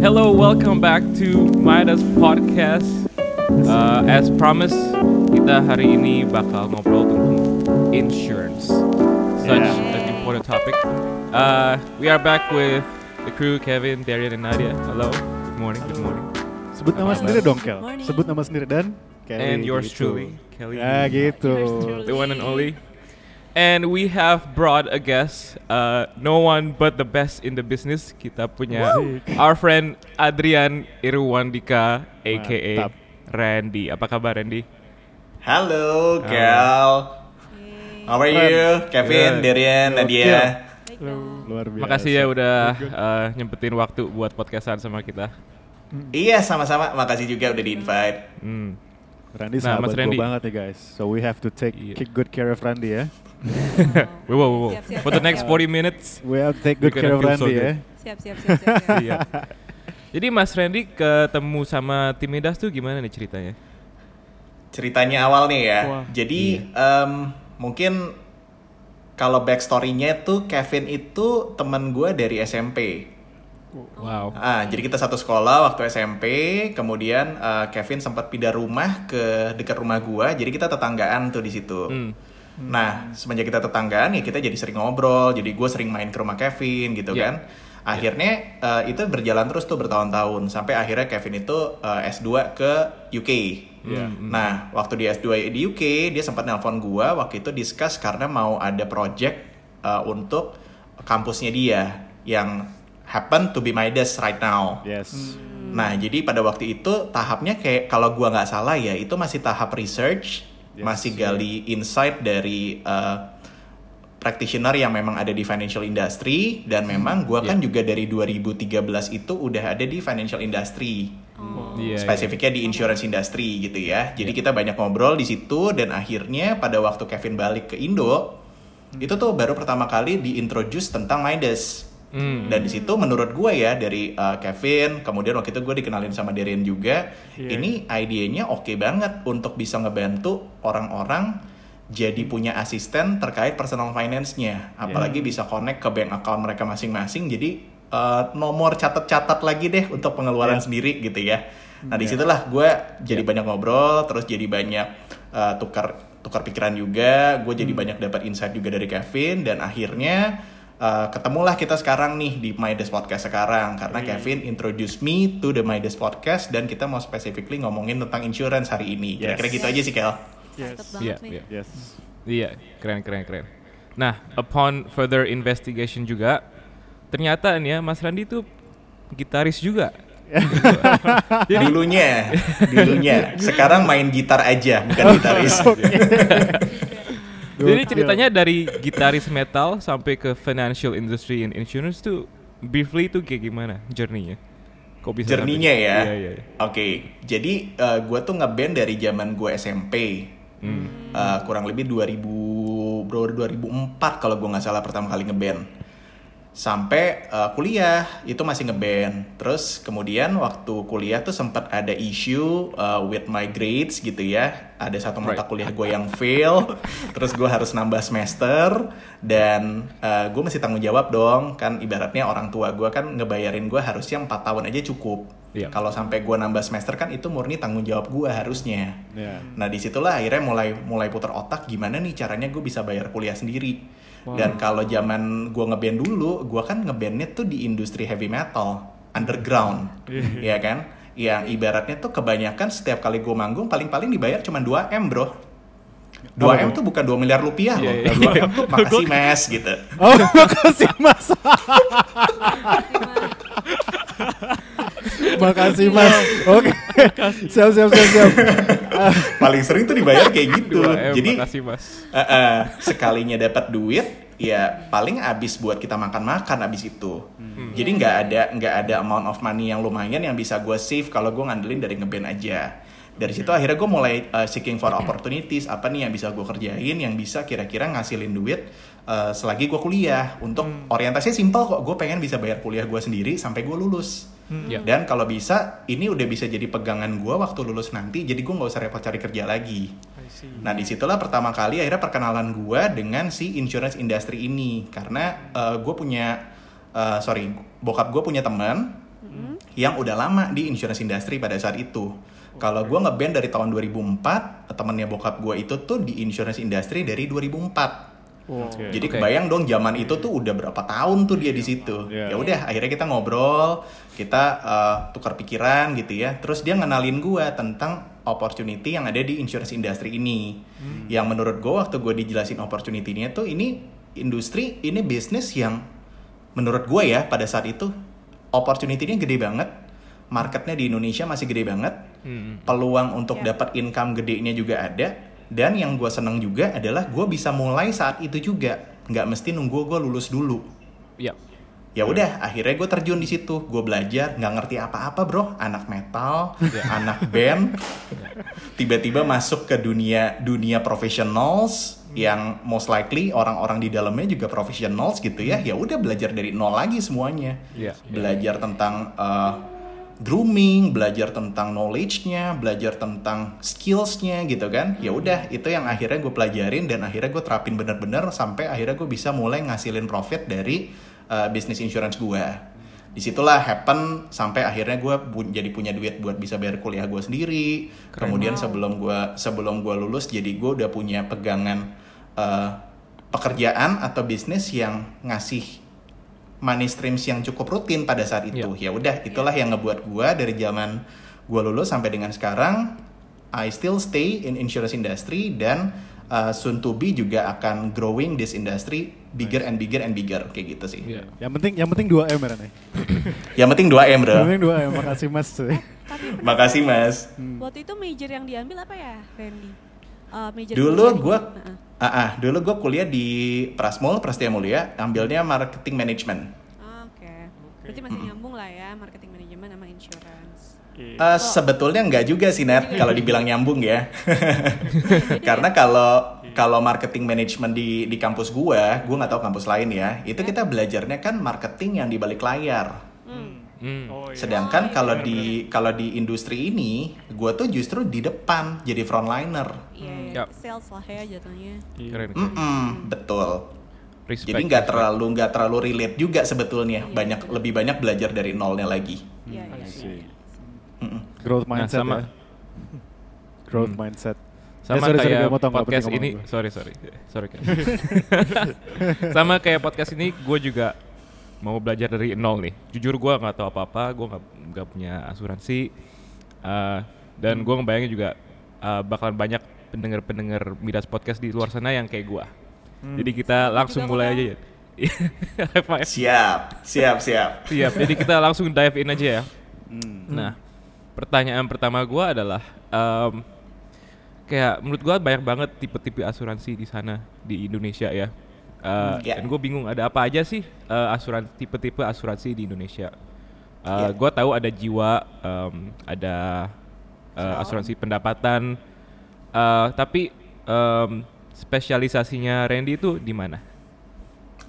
Hello, welcome back to Midas Podcast. Uh, as promised, kita hari ini bakal ngobrol tentang insurance, such Yeah. an important topic. Uh, we are back with the crew, Kevin, Darian, and Nadia. Hello, good morning, good morning. Sebut nama Apa sendiri dong, Kel. Morning. Sebut nama sendiri dan Kelly. and yours gitu. truly, Kelly. Ya gitu. The one and only. And we have brought a guest, uh, no one but the best in the business. Kita punya Asik. our friend Adrian Irwandika, aka Mantap. Randy. Apa kabar Randy? Halo, Kel. How are you? Kevin, Darian, Nadia. Luar biasa. Makasih ya udah uh, nyempetin waktu buat podcastan sama kita. Iya, sama-sama. Makasih juga udah di-invite. Hmm. Randy Nah, Mas sahabat Randy. gue banget nih guys. So we have to take Iya. keep good care of Randy ya. Whoa, whoa, whoa. Siap, siap, For the siap, next siap. 40 minutes. We have to take good care of feel so Randy ya. good. Siap, siap, siap, siap. siap. Iya. Jadi Mas Randy ketemu sama tim Midas tuh gimana nih ceritanya? Ceritanya awal nih ya. Wah. Jadi, em, mungkin kalau backstory-nya tuh Kevin itu teman gue dari SMP. Wow. Ah, jadi kita satu sekolah waktu SMP, kemudian eh, Kevin sempat pindah rumah ke dekat rumah gua, jadi kita tetanggaan tuh di situ. Hmm. Nah, semenjak kita tetanggaan ya kita jadi sering ngobrol, jadi gue sering main ke rumah Kevin gitu Ya. kan. Akhirnya eh, itu berjalan terus tuh bertahun-tahun sampai akhirnya Kevin itu eh, S2 ke UK. Ya. Nah, waktu di S2 di UK, dia sempat nelpon gua waktu itu discuss karena mau ada project eh, untuk kampusnya dia yang happen to be my desk right now. Yes. Nah, jadi pada waktu itu tahapnya kayak kalau gua nggak salah ya, itu masih tahap research, Yes. masih gali insight dari uh, practitioner yang memang ada di financial industry dan memang gua kan juga dari 2013 itu udah ada di financial industry. Iya. iya. Spesifiknya di insurance industry gitu ya. Jadi kita banyak ngobrol di situ dan akhirnya pada waktu Kevin balik ke Indo, itu tuh baru pertama kali diintroduce tentang Midas. Hmm. Dan di situ menurut gue ya dari uh, Kevin, kemudian waktu itu gue dikenalin sama Darian juga, Iya. ini idenya oke banget untuk bisa ngebantu orang-orang jadi punya asisten terkait personal finance-nya, apalagi bisa connect ke bank account mereka masing-masing. Jadi uh, nomor catat-catat lagi deh untuk pengeluaran Iya. sendiri gitu ya. Nah di situlah gue jadi banyak ngobrol, terus jadi banyak uh, tukar tukar pikiran juga, gue jadi banyak dapat insight juga dari Kevin dan akhirnya uh, ketemulah kita sekarang nih di My Desk Podcast sekarang karena Kevin introduce me to the My Desk Podcast dan kita mau specifically ngomongin tentang insurance hari ini. Yes. Kira-kira gitu aja sih Kel. Yes. Iya, iya. Yes. Iya, keren keren keren. Nah, upon further investigation juga, ternyata nih ya Mas Randy tuh gitaris juga. Dulunya, dulunya. Sekarang main gitar aja, bukan gitaris. Jadi ceritanya dari gitaris metal sampai ke financial industry and insurance tuh briefly tuh kayak gimana journey-nya? Kok bisa Jerninya gitu? ya. Iya, iya. iya. Oke, jadi gue tuh ngeband dari zaman gue SMP. Hmm. Eh, kurang lebih 2000 bro 2004 kalau gue nggak salah pertama kali ngeband. Sampai eh, kuliah itu masih ngeband. Terus kemudian waktu kuliah tuh sempat ada issue eh, with my grades gitu ya. Ada satu mata Right. kuliah gue yang fail, terus gue harus nambah semester dan gue masih tanggung jawab dong. Kan ibaratnya orang tua gue kan ngebayarin gue harusnya 4 tahun aja cukup. Iya. Kalau sampai gue nambah semester kan itu murni tanggung jawab gue harusnya. Ya. Nah di situlah akhirnya mulai mulai putar otak gimana nih caranya gue bisa bayar kuliah sendiri. Dan kalau zaman gue ngeband dulu, gue kan ngebandnya tuh di industri heavy metal, underground, ya kan? Yang ibaratnya tuh kebanyakan setiap kali gue manggung paling-paling dibayar cuma 2 m bro. 2 Apa m tuh? bukan 2 miliar rupiah loh. Iya, iya. 2 m tuh makasih mes gitu. Oh, makasih Mas. Makasih Mas. Oke. Siap siap siap siap. Paling sering tuh dibayar kayak gitu. 2M, Jadi makasih Mas. Eh, eh, sekalinya dapat duit ya paling habis buat kita makan-makan habis itu jadi nggak ada nggak ada amount of money yang lumayan yang bisa gue save kalau gue ngandelin dari ngeband aja dari situ akhirnya gue mulai uh, seeking for opportunities apa nih yang bisa gue kerjain yang bisa kira-kira ngasilin duit uh, selagi gue kuliah. Untuk orientasinya simpel kok gue pengen bisa bayar kuliah gue sendiri sampai gue lulus. Ya. dan kalau bisa ini udah bisa jadi pegangan gue waktu lulus nanti jadi gue nggak usah repot cari kerja lagi. Nah di situlah pertama kali akhirnya perkenalan gue dengan si insurance industry ini. Karena gue punya uh, sorry bokap gue punya teman yang udah lama di insurance industry pada saat itu. Kalau gue ngeband dari tahun 2004, temennya bokap gue itu tuh di insurance industry dari 2004. Oke. Jadi Oke. kebayang dong zaman itu tuh udah berapa tahun tuh dia di situ. Iya. Ya udah akhirnya kita ngobrol, kita eh, tukar pikiran gitu ya. Terus dia ngenalin gua tentang opportunity yang ada di insurance industry ini. Yang menurut gua waktu gue dijelasin opportunity-nya tuh ini industri, ini bisnis yang menurut gue ya pada saat itu opportunity-nya gede banget. Marketnya di Indonesia masih gede banget. Hmm. Peluang untuk Ya. dapat income gedenya juga ada. Dan yang gue seneng juga adalah gue bisa mulai saat itu juga. Nggak mesti nunggu gue lulus dulu. Ya. Ya udah, akhirnya gue terjun di situ. Gue belajar, nggak ngerti apa-apa bro. Anak metal, anak band, tiba-tiba masuk ke dunia dunia professionals yang most likely orang-orang di dalamnya juga professionals gitu ya. Ya udah belajar dari nol lagi semuanya. Iya. Belajar tentang uh, grooming, belajar tentang knowledge-nya, belajar tentang skills-nya gitu kan. Ya udah, itu yang akhirnya gue pelajarin dan akhirnya gue terapin bener-bener sampai akhirnya gue bisa mulai ngasilin profit dari uh, bisnis insurance gue. Di situlah happen sampai akhirnya gue bu- jadi punya duit buat bisa bayar kuliah gue sendiri. Kemudian sebelum gue sebelum gue lulus, jadi gue udah punya pegangan uh, pekerjaan atau bisnis yang ngasih money streams yang cukup rutin pada saat itu. Ya udah, itulah yang ngebuat gua dari zaman gua lulus sampai dengan sekarang I still stay in insurance industry dan uh, soon to be juga akan growing this industry bigger and bigger and bigger kayak gitu sih. Iya. Yang penting yang penting 2 M ya Ren, ya? Yang penting 2 M, Yang Bro. penting 2 M. Makasih Mas. Tapi Makasih, Mas. waktu itu major yang diambil apa ya, Randy? Uh, major Dulu kuliah ah, ah, dulu gua kuliah di Prasmul, Prastia Mulia, ambilnya marketing management. Ah, Oke. Berarti masih nyambung lah ya marketing manajemen sama insurance. Eh, sebetulnya nggak juga sih Nat kalau dibilang nyambung ya. Karena kalau kalau marketing management di di kampus gua, gua nggak tahu kampus lain ya. Itu kita belajarnya kan marketing yang di balik layar. Hmm. Oh, Sedangkan kalau di kalau di industri ini, gua tuh justru di depan jadi frontliner. Iya, iya. Yap. sales lah ya jatuhnya. Keren. keren. Mm-mm, betul. Respect, Jadi nggak terlalu nggak terlalu relate juga sebetulnya. Banyak lebih banyak belajar dari nolnya lagi. Iya, iya, iya. iya. Growth Nah, mindset sama. ya. Growth Hmm. mindset. sama Eh, sorry, sorry, kayak gua motong, nggak podcast ini sorry sorry sorry sama kayak podcast ini gue juga mau belajar dari nol nih jujur gue nggak tahu apa apa gue nggak punya asuransi eh, dan gue ngebayangin juga eh, bakalan banyak pendengar-pendengar midas podcast di luar sana yang kayak gue jadi kita langsung mulai aja ya. Siap, siap, siap. Siap, jadi kita langsung dive in aja ya. Nah, pertanyaan pertama gua adalah em, kayak menurut gua banyak banget tipe-tipe asuransi di sana di Indonesia ya. Eh, ya. Dan gue bingung ada apa aja sih eh, asuransi tipe-tipe asuransi di Indonesia. Eh, Ya. Gua tahu ada jiwa, em, ada eh, asuransi pendapatan, eh, tapi em, spesialisasinya Randy itu di mana?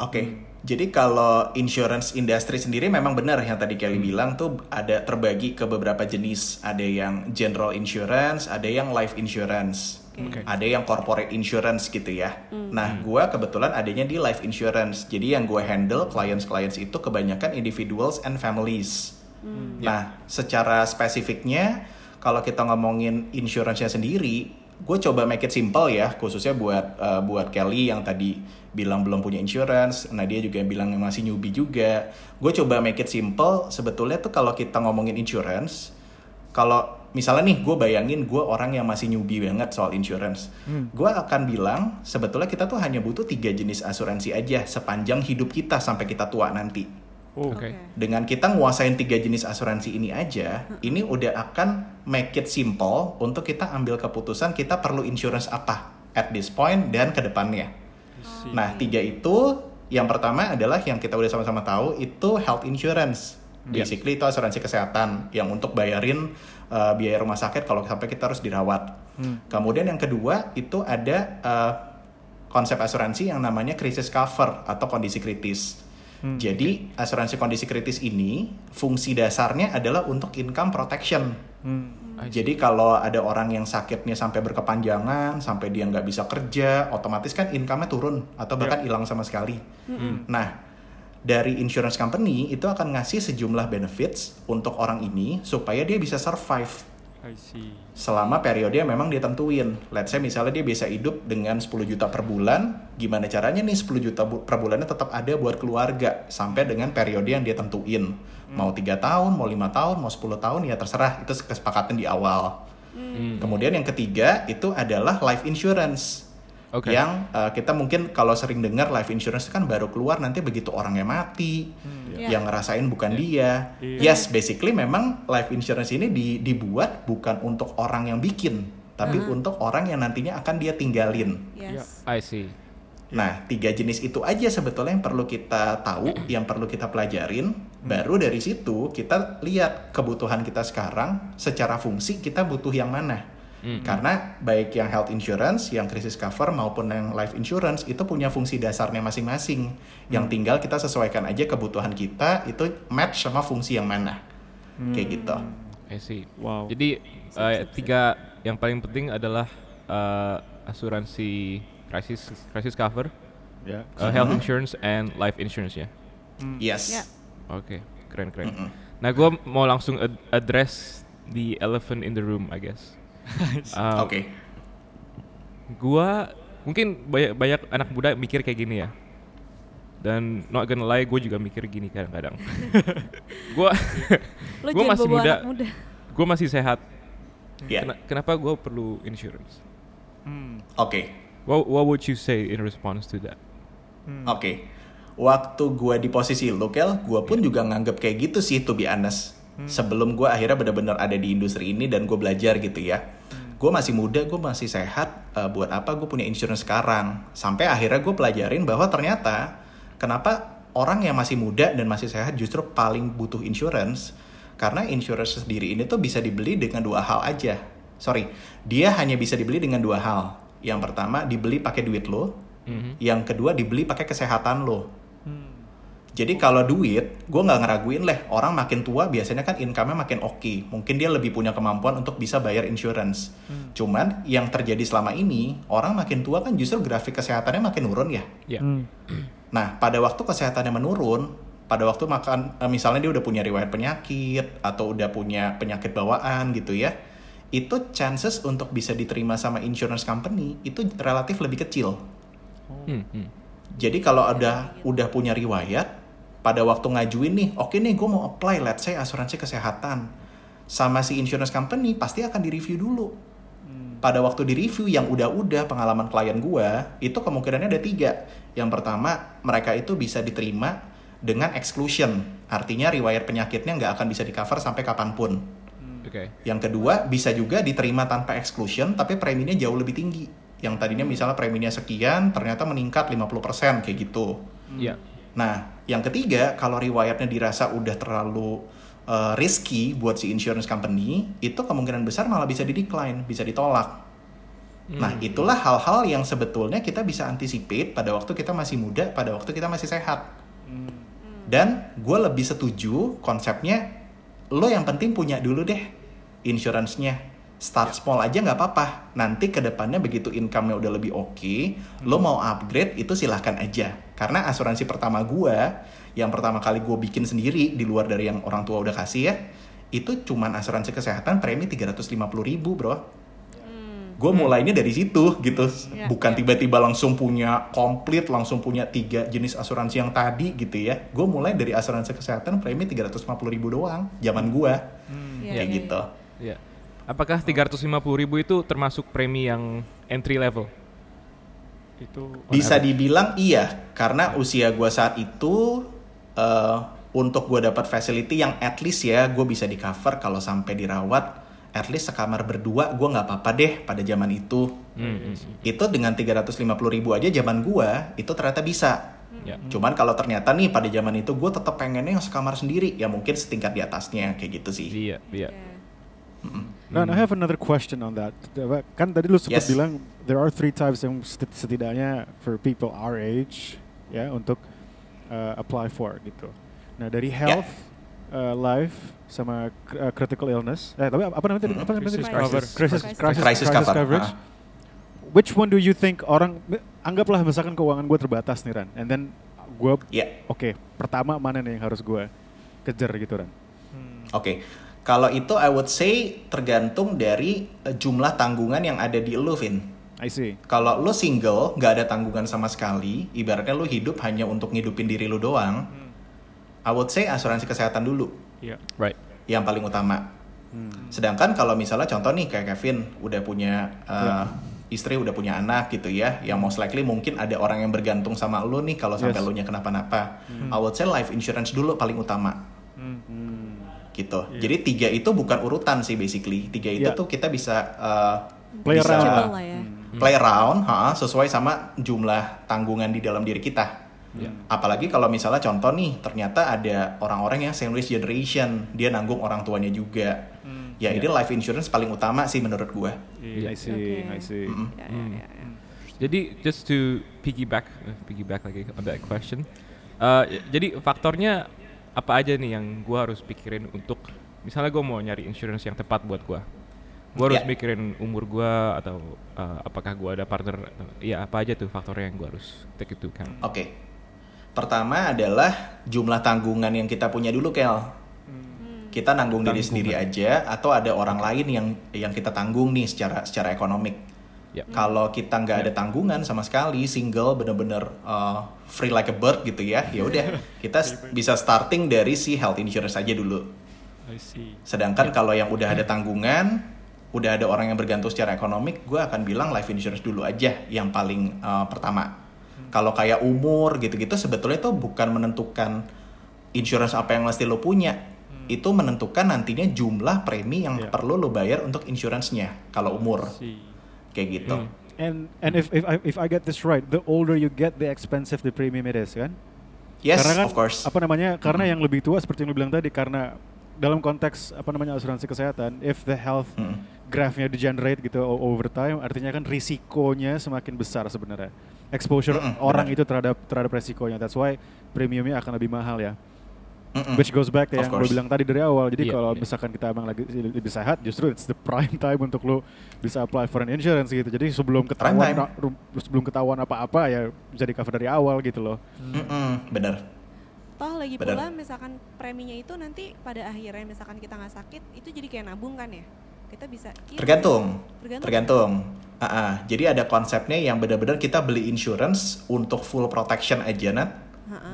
Oke, jadi kalau insurance industry sendiri memang benar yang tadi Kelly bilang tuh ada terbagi ke beberapa jenis. Ada yang general insurance, ada yang life insurance, Oke. ada yang corporate insurance gitu ya. Nah, gua kebetulan adanya di life insurance. Jadi yang gue handle clients-clients itu kebanyakan individuals and families. Nah, secara spesifiknya kalau kita ngomongin insurance-nya sendiri, gue coba make it simple ya, khususnya buat uh, buat Kelly yang tadi bilang belum punya insurance, Nadia juga yang bilang masih newbie juga. Gue coba make it simple, sebetulnya tuh kalau kita ngomongin insurance, kalau misalnya nih gue bayangin gue orang yang masih newbie banget soal insurance, gue akan bilang sebetulnya kita tuh hanya butuh tiga jenis asuransi aja sepanjang hidup kita sampai kita tua nanti. Oh, Oke. Dengan kita nguasain tiga jenis asuransi ini aja, ini udah akan make it simple untuk kita ambil keputusan kita perlu insurance apa at this point dan ke depannya. Nah, tiga itu yang pertama adalah yang kita udah sama-sama tahu itu health insurance. Iya. Basically itu asuransi kesehatan yang untuk bayarin uh, biaya rumah sakit kalau sampai kita harus dirawat. Kemudian yang kedua itu ada uh, konsep asuransi yang namanya crisis cover atau kondisi kritis. Jadi asuransi kondisi kritis ini fungsi dasarnya adalah untuk income protection. Jadi kalau ada orang yang sakitnya sampai berkepanjangan, sampai dia nggak bisa kerja, otomatis kan income-nya turun atau bahkan hilang sama sekali. Nah, dari insurance company itu akan ngasih sejumlah benefits untuk orang ini supaya dia bisa survive I see. selama periode yang memang dia tentuin. Let's say misalnya dia bisa hidup dengan 10 juta per bulan, gimana caranya nih 10 juta bu- per bulannya tetap ada buat keluarga sampai dengan periode yang dia tentuin. Mau tiga tahun, mau lima tahun, mau 10 tahun ya terserah itu kesepakatan di awal. Kemudian yang ketiga itu adalah life insurance. Oke. Yang uh, kita mungkin kalau sering dengar life insurance kan baru keluar nanti begitu orangnya mati, Iya. yang ngerasain bukan dia. Iya. Yes, basically memang life insurance ini di- dibuat bukan untuk orang yang bikin, tapi untuk orang yang nantinya akan dia tinggalin. Yes. I see. Nah, tiga jenis itu aja sebetulnya yang perlu kita tahu, yang perlu kita pelajarin. Baru dari situ kita lihat kebutuhan kita sekarang secara fungsi kita butuh yang mana. Karena baik yang health insurance, yang crisis cover maupun yang life insurance itu punya fungsi dasarnya masing-masing. Yang tinggal kita sesuaikan aja kebutuhan kita itu match sama fungsi yang mana. Kayak gitu. I see. Wow. Jadi eh, tiga yang paling penting adalah eh, asuransi crisis crisis cover, Ya. eh, health insurance, and life insurance ya. Yes. Ya. Oke, keren keren. Nah, gue mau langsung ad- address the elephant in the room, I guess. Uh, Oke. Gua mungkin banyak banyak anak muda mikir kayak gini ya. Dan not gonna lie, gue juga mikir gini kadang-kadang. gua jangan masih muda. muda. Gue masih sehat. Ya. Kena- kenapa gue perlu insurance? Hmm. Oke. What, what would you say in response to that? Hmm. Oke. Waktu gua di posisi lo, Kel, gua pun juga nganggep kayak gitu sih, to be honest. Sebelum gua akhirnya benar-benar ada di industri ini dan gue belajar gitu ya. Gue masih muda, gue masih sehat. eh, buat apa gue punya insurance sekarang? Sampai akhirnya gue pelajarin bahwa ternyata kenapa orang yang masih muda dan masih sehat justru paling butuh insurance? Karena insurance sendiri ini tuh bisa dibeli dengan dua hal aja. Sorry, dia hanya bisa dibeli dengan dua hal. Yang pertama dibeli pakai duit lo, yang kedua dibeli pakai kesehatan lo. Jadi kalau duit, gue nggak ngeraguin lah. Orang makin tua biasanya kan income-nya makin oke. Mungkin dia lebih punya kemampuan untuk bisa bayar insurance. Cuman yang terjadi selama ini, orang makin tua kan justru grafik kesehatannya makin nurun ya. Ya. Hmm. Nah, pada waktu kesehatannya menurun, pada waktu makan, eh, misalnya dia udah punya riwayat penyakit atau udah punya penyakit bawaan gitu ya, itu chances untuk bisa diterima sama insurance company itu relatif lebih kecil. Hmm, hmm. Jadi kalau ada udah punya riwayat, pada waktu ngajuin nih, oke nih gue mau apply, let's say asuransi kesehatan, sama si insurance company pasti akan direview dulu. Pada waktu di review yang udah-udah pengalaman klien gue, itu kemungkinannya ada tiga. Yang pertama, mereka itu bisa diterima dengan exclusion, artinya riwayat penyakitnya nggak akan bisa di cover sampai kapan pun. Oke. Yang kedua, bisa juga diterima tanpa exclusion, tapi preminya jauh lebih tinggi. Yang tadinya misalnya preminya sekian, ternyata meningkat 50% kayak gitu. Ya. Nah, yang ketiga, kalau riwayatnya dirasa udah terlalu uh, risky buat si insurance company, itu kemungkinan besar malah bisa di decline, bisa ditolak. Nah, itulah hal-hal yang sebetulnya kita bisa anticipate pada waktu kita masih muda, pada waktu kita masih sehat. Dan gue lebih setuju konsepnya, lo yang penting punya dulu deh insurance-nya. Start small aja nggak apa-apa. Nanti ke depannya begitu income-nya udah lebih oke, lo mau upgrade itu silahkan aja. Karena asuransi pertama gue, yang pertama kali gue bikin sendiri di luar dari yang orang tua udah kasih ya, itu cuman asuransi kesehatan premi 350 ribu bro. Gue mulainya dari situ gitu, Ya, bukan ya. tiba-tiba langsung punya komplit, langsung punya tiga jenis asuransi yang tadi gitu ya. Gue mulai dari asuransi kesehatan premi 350 ribu doang, zaman gue Iya, kayak iya, gitu. Ya. Apakah 350 ribu itu termasuk premi yang entry level? Itu Bisa dibilang iya, karena usia gue saat itu eh, untuk gue dapat facility yang at least ya gue bisa di cover kalau sampai dirawat, at least sekamar berdua gue nggak apa-apa deh pada zaman itu. Hmm, Itu dengan 350 ribu aja zaman gue itu ternyata bisa. Ya. Cuman kalau ternyata nih pada zaman itu gue tetap pengennya yang sekamar sendiri, ya mungkin setingkat di atasnya kayak gitu sih. Iya, iya. iya. Nah, I have another question on that. Kan tadi lu sempat Yes. bilang there are three types yang seti- setidaknya for people our age ya untuk uh, apply for gitu. Nah dari health, uh, life sama uh, critical illness. Eh tapi apa namanya tadi? Apa namanya? Crisis cover. Crisis, Crisis. crisis, Crisis cover, coverage. ah. Which one do you think orang anggaplah misalkan keuangan gue terbatas nih Ran, and then gue Ya, oke pertama mana nih yang harus gue kejar gitu kan oke. Kalau itu I would say tergantung dari eh, jumlah tanggungan yang ada di lu, Vin. I see Kalau lu single, nggak ada tanggungan sama sekali, ibaratnya lu hidup hanya untuk ngidupin diri lu doang, I would say asuransi kesehatan dulu Iya Right. yang paling utama. Sedangkan kalau misalnya contoh nih kayak Kevin udah punya uh, istri, udah punya anak gitu ya, yang most likely mungkin ada orang yang bergantung sama lu nih kalau sampai Yes. lu nya kenapa-napa. I would say life insurance dulu paling utama gitu. Jadi tiga itu bukan urutan sih basically. Tiga itu Yeah. tuh kita bisa uh, Play bisa around. Lah ya. Play around, ha, sesuai sama jumlah tanggungan di dalam diri kita. Apalagi kalau misalnya contoh nih, ternyata ada orang-orang yang sandwich generation, dia nanggung orang tuanya juga. Ya ini life insurance paling utama sih menurut gua. I see Oke. I see Ya, ya, ya, ya. Jadi just to piggyback, eh, piggyback lagi on that question. Uh, jadi faktornya apa aja nih yang gua harus pikirin untuk misalnya gua mau nyari insurance yang tepat buat gua. Gua harus Ya. mikirin umur gua atau uh, apakah gua ada partner. Iya apa aja tuh faktornya yang gua harus take into account. Oke. Pertama adalah jumlah tanggungan yang kita punya dulu, Kel. Kita nanggung diri sendiri aja atau ada orang lain yang yang kita tanggung nih secara secara ekonomik. Ya. Kalau kita nggak ada tanggungan sama sekali, single bener-bener uh, free like a bird gitu ya, ya udah kita bisa starting dari si health insurance aja dulu. I see Sedangkan kalau yang udah ada tanggungan, udah ada orang yang bergantung secara ekonomik, gue akan bilang life insurance dulu aja yang paling uh, pertama. Kalau kayak umur gitu-gitu sebetulnya itu bukan menentukan insurance apa yang mesti lo punya. Itu menentukan nantinya jumlah premi yang Iya. perlu lo bayar untuk insurance-nya kalau umur. Kayak gitu. Hmm. And and if if I, if I get this right, the older you get, the expensive the premium it is, kan? Yes, karena kan of course. apa namanya? Karena yang lebih tua seperti yang lu bilang tadi, karena dalam konteks apa namanya asuransi kesehatan, if the health Mm. graph-nya degenerate gitu over time, artinya kan risikonya semakin besar sebenarnya. Exposure Mm-mm, orang benar. itu terhadap terhadap resikonya. That's why premiumnya akan lebih mahal ya. Mm-mm. Which goes back to Of yang gue bilang tadi dari awal. Jadi Iya, kalau iya. misalkan kita emang lagi lebih sehat, justru it's the prime time untuk lo bisa apply for an insurance gitu. Jadi sebelum ketahuan na- sebelum ketahuan apa-apa ya bisa di cover dari awal gitu loh. Mm-mm, bener. Toh lagi Benar. pula misalkan preminya itu nanti pada akhirnya misalkan kita nggak sakit itu jadi kayak nabung kan ya? Kita bisa iya, Tergantung. Tergantung. Tergantung. Ah, ah. Jadi ada konsepnya yang benar-benar kita beli insurance untuk full protection aja, Nat. Ha-ha.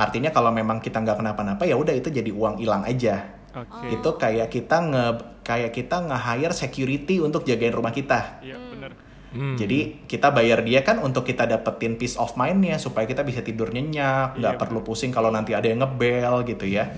Artinya kalau memang kita nggak kenapa-napa ya udah itu jadi uang hilang aja. Oke. Itu kayak kita nge kayak kita nge-hire security untuk jagain rumah kita. Iya benar. Hmm. Jadi kita bayar dia kan untuk kita dapetin peace of mind-nya supaya kita bisa tidur nyenyak, nggak Iya, perlu pusing kalau nanti ada yang ngebel gitu ya.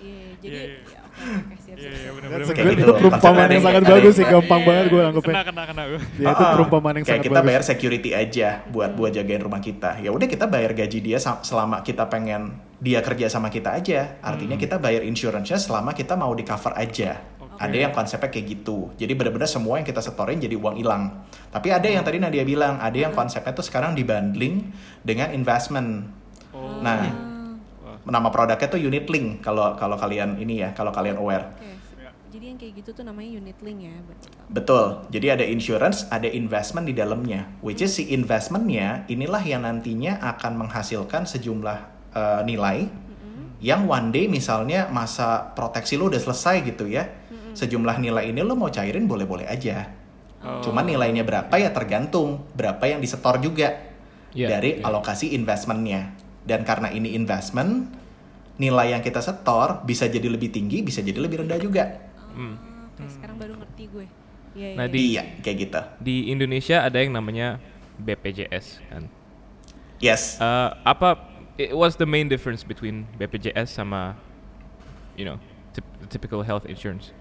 Iya, jadi Iya, ya, oke, oke, siap, siap, siap. That's a Kayak good- gitu itu perumpamaan yang sangat ada bagus sih, gampang Iya, banget gue iya, anggapnya. Kena kena kena. Ya itu Ah, perumpamaan yang kayak sangat kita bagus. bayar security aja buat buat jagain rumah kita. Ya udah kita bayar gaji dia selama kita pengen dia kerja sama kita aja. Artinya kita bayar insurance-nya selama kita mau di cover aja. Ada yang konsepnya kayak gitu. Jadi benar-benar semua yang kita setorin jadi uang hilang. Tapi ada yang tadi Nadia bilang, ada yang konsepnya tuh sekarang dibundling dengan investment. Oh. Nah. Nama produknya tuh unit link kalau kalau kalian ini ya, kalau kalian aware. Oke. Jadi yang kayak gitu tuh namanya unit link ya. betul. Betul. Jadi ada insurance, ada investment di dalamnya. Which is si investmentnya inilah yang nantinya akan menghasilkan sejumlah uh, nilai yang one day misalnya masa proteksi lo udah selesai gitu ya. Sejumlah nilai ini lo mau cairin boleh-boleh aja. Oh. Cuman nilainya berapa ya tergantung berapa yang disetor juga Iya, dari iya. alokasi investmentnya. Dan karena ini investment, nilai yang kita setor bisa jadi lebih tinggi, bisa jadi lebih rendah juga. Hmm. Oke, sekarang baru ngerti gue. Iya, iya. Nah, iya. Di- Iya, kayak gitu. Di Indonesia ada yang namanya BPJS kan. Yes. Eh, apa it what's the main difference between BPJS sama you know typ- typical health insurance?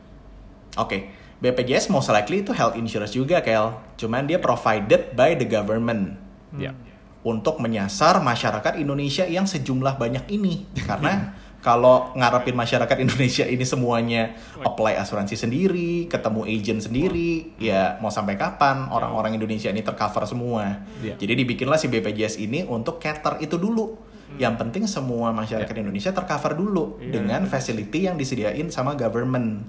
Oke, BPJS most likely itu health insurance juga, Kel. Cuman dia provided by the government Ya. Untuk menyasar masyarakat Indonesia yang sejumlah banyak ini. Karena kalau ngarepin masyarakat Indonesia ini semuanya apply asuransi sendiri, ketemu agent sendiri, ya mau sampai kapan orang-orang Indonesia ini tercover semua. Iya. Jadi dibikinlah si BPJS ini untuk cater itu dulu. Yang penting semua masyarakat Indonesia tercover dulu Iya. dengan facility yang disediain sama government.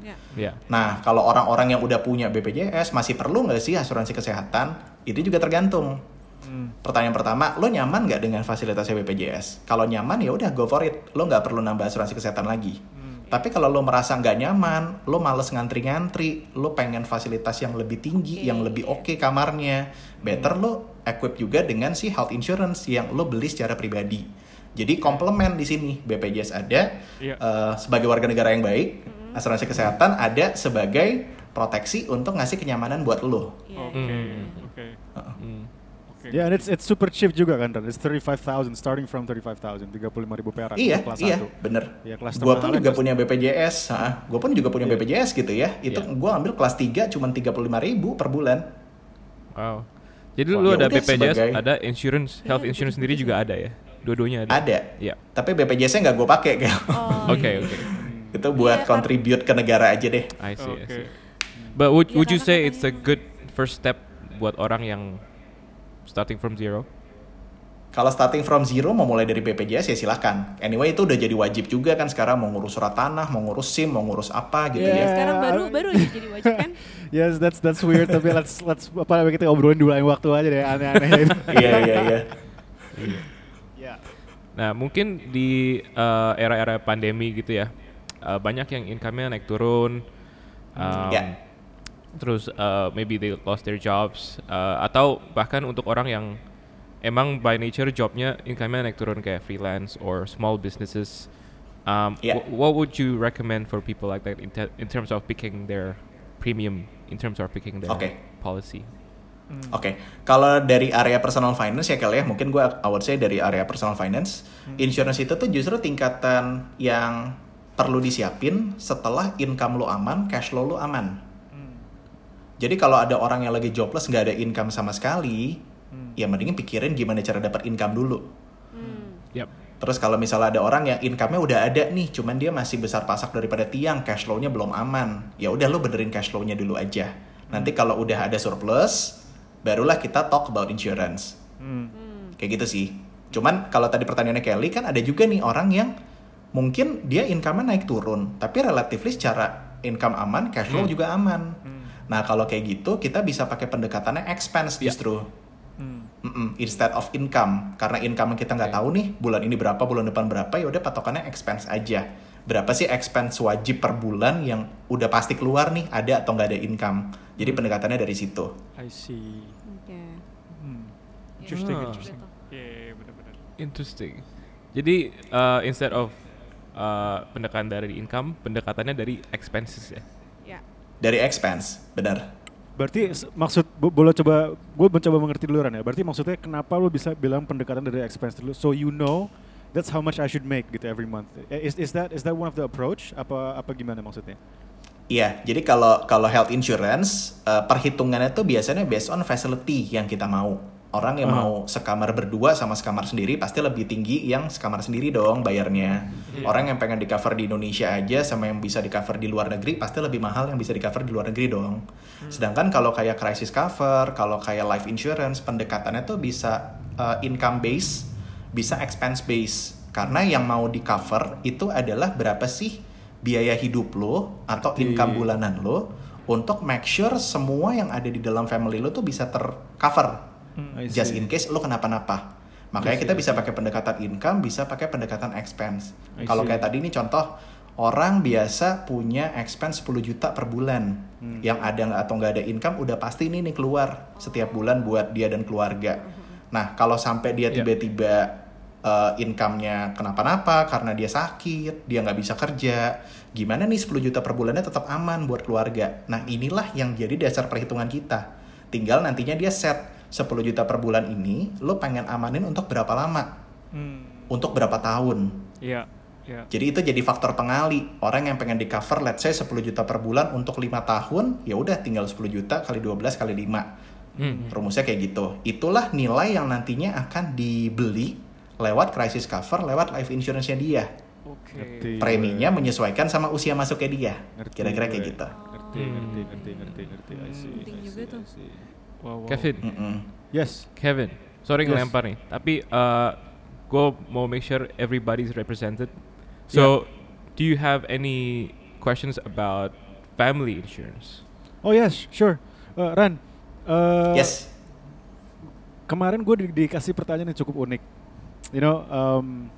Nah, kalau orang-orang yang udah punya BPJS masih perlu nggak sih asuransi kesehatan? Itu juga tergantung. Pertanyaan pertama, lo nyaman nggak dengan fasilitasnya BPJS? Kalau nyaman ya udah go for it. Lo nggak perlu nambah asuransi kesehatan lagi. Tapi kalau lo merasa nggak nyaman, lo males ngantri-ngantri, lo pengen fasilitas yang lebih tinggi, Oke, yang lebih oke kamarnya, better lo equip juga dengan si health insurance yang lo beli secara pribadi. Jadi komplement di sini BPJS ada Iya. eh, sebagai warga negara yang baik, asuransi kesehatan ada sebagai proteksi untuk ngasih kenyamanan buat lo. Iya. Oke, Hmm. oke. Hmm. Oke. Yeah, and it's it's super cheap juga kan, Ran? It's 35,000 starting from 35,000, 35.000 perak Iya, kelas iya, 1. bener. Iya, kelas Gue pun juga kelas- punya BPJS, gue pun juga punya Iya. BPJS gitu ya. Itu Iya. gue ambil kelas 3 cuma 35.000 ribu per bulan. Wow. Jadi Wah, lu ya ada BPJS, sebagai- ada insurance, health Iya, insurance sendiri juga ada ya? Dua-duanya ada. Ada, Iya. tapi BPJS-nya nggak gue pakai kayak. Oh, Oke, iya. oke. itu buat Iya, kan- contribute ke negara aja deh. I see, I Oke. see. But would Iya, would you say it's a good first step buat orang yang starting from zero? Kalau starting from zero mau mulai dari BPJS ya silahkan. Anyway itu udah jadi wajib juga kan sekarang mau ngurus surat tanah, mau ngurus SIM, mau ngurus apa gitu Yeah. ya. Sekarang baru baru aja jadi wajib kan? Yes, that's that's weird. tapi let's let's apa kita obrolin dulu lain waktu aja deh aneh-aneh itu. Iya iya iya. Iya. Nah, mungkin di uh, era-era pandemi gitu ya, uh, banyak yang income-nya naik turun. um, Ya. Terus uh, maybe they lost their jobs uh, atau bahkan untuk orang yang emang by nature jobnya income-nya naik turun kayak freelance or small businesses. Um, wh- what would you recommend for people like that in, te- in terms of picking their premium, in terms of picking their Oke. policy? Oke, kalau dari area personal finance ya kali ya, mungkin gue I would say dari area personal finance, insurance itu tuh justru tingkatan yang perlu disiapin setelah income lo aman, cash flow lo aman. Jadi kalau ada orang yang lagi jobless nggak ada income sama sekali, ya mendingin pikirin gimana cara dapat income dulu. Hmm. Yep. Terus kalau misalnya ada orang yang income-nya udah ada nih, cuman dia masih besar pasak daripada tiang, cash flow-nya belum aman. Ya udah lo benerin cash flow-nya dulu aja. Nanti kalau udah ada surplus, barulah kita talk about insurance. Hmm. Kayak gitu sih. Cuman kalau tadi pertanyaannya Kelly kan ada juga nih orang yang mungkin dia income-nya naik turun, tapi relatively secara income aman, cash flow juga aman. Nah kalau kayak gitu kita bisa pakai pendekatannya expense Ya. justru. Hmm. Mm-mm, instead of income karena income kita nggak Oke. tahu nih bulan ini berapa bulan depan berapa ya udah patokannya expense aja berapa sih expense wajib per bulan yang udah pasti keluar nih ada atau nggak ada income jadi pendekatannya dari situ I see. Oke. Hmm. Interesting, Ah. interesting. Iya, yeah, benar-benar. Interesting. Jadi uh, instead of uh, pendekatan dari income, pendekatannya dari expenses ya. Dari expense benar Berarti maksud bo- boleh coba gue mencoba mengerti dulu ya. Berarti maksudnya kenapa lu bisa bilang pendekatan dari expense dulu? So you know that's how much I should make gitu every month. Eh, Is is that is that one of the approach? Apa apa gimana maksudnya? Iya, jadi kalau kalau health insurance eh, perhitungannya tuh biasanya based on facility yang kita mau. Orang yang Aha. mau sekamar berdua sama sekamar sendiri pasti lebih tinggi yang sekamar sendiri dong bayarnya. Orang yang pengen di cover di Indonesia aja sama yang bisa di cover di luar negeri pasti lebih mahal yang bisa di cover di luar negeri dong. Sedangkan kalau kayak crisis cover, kalau kayak life insurance pendekatannya tuh bisa eh, income base, bisa expense base. Karena yang mau di cover itu adalah berapa sih biaya hidup lo atau income bulanan lo untuk make sure semua yang ada di dalam family lo tuh bisa tercover I just in case lo kenapa-napa. Makanya kita bisa pakai pendekatan income, bisa pakai pendekatan expense. Kalau kayak tadi nih contoh orang biasa punya expense 10 juta per bulan. Hmm. Yang ada nggak atau nggak ada income udah pasti ini nih keluar setiap bulan buat dia dan keluarga. Nah, kalau sampai dia Iya. tiba-tiba uh, income-nya kenapa-napa karena dia sakit, dia nggak bisa kerja, gimana nih 10 juta per bulannya tetap aman buat keluarga. Nah, inilah yang jadi dasar perhitungan kita. Tinggal nantinya dia set 10 juta per bulan ini, lo pengen amanin untuk berapa lama? Hmm. Untuk berapa tahun? Iya, iya. Jadi itu jadi faktor pengali. Orang yang pengen di cover let's say 10 juta per bulan untuk lima tahun, ya udah tinggal 10 juta kali 12 kali 5. Hmm. Rumusnya kayak gitu. Itulah nilai yang nantinya akan dibeli lewat crisis cover, lewat life insurance-nya dia. Oke. Ngerti. Preminya menyesuaikan sama usia masuknya dia. Kira-kira kayak gitu. Ngerti, ngerti, ngerti, ngerti, ngerti. I see, Penting I juga see, tuh. I see. Wow, wow. Kevin, Mm-mm. Yes. Kevin, sorry Yes. ngelempar nih, tapi uh, gue mau make sure everybody's represented. So, do you have any questions about family insurance? Oh yes, sure. Uh, Ran. Uh, Yes. kemarin gue di- dikasih pertanyaan yang cukup unik. You know, um,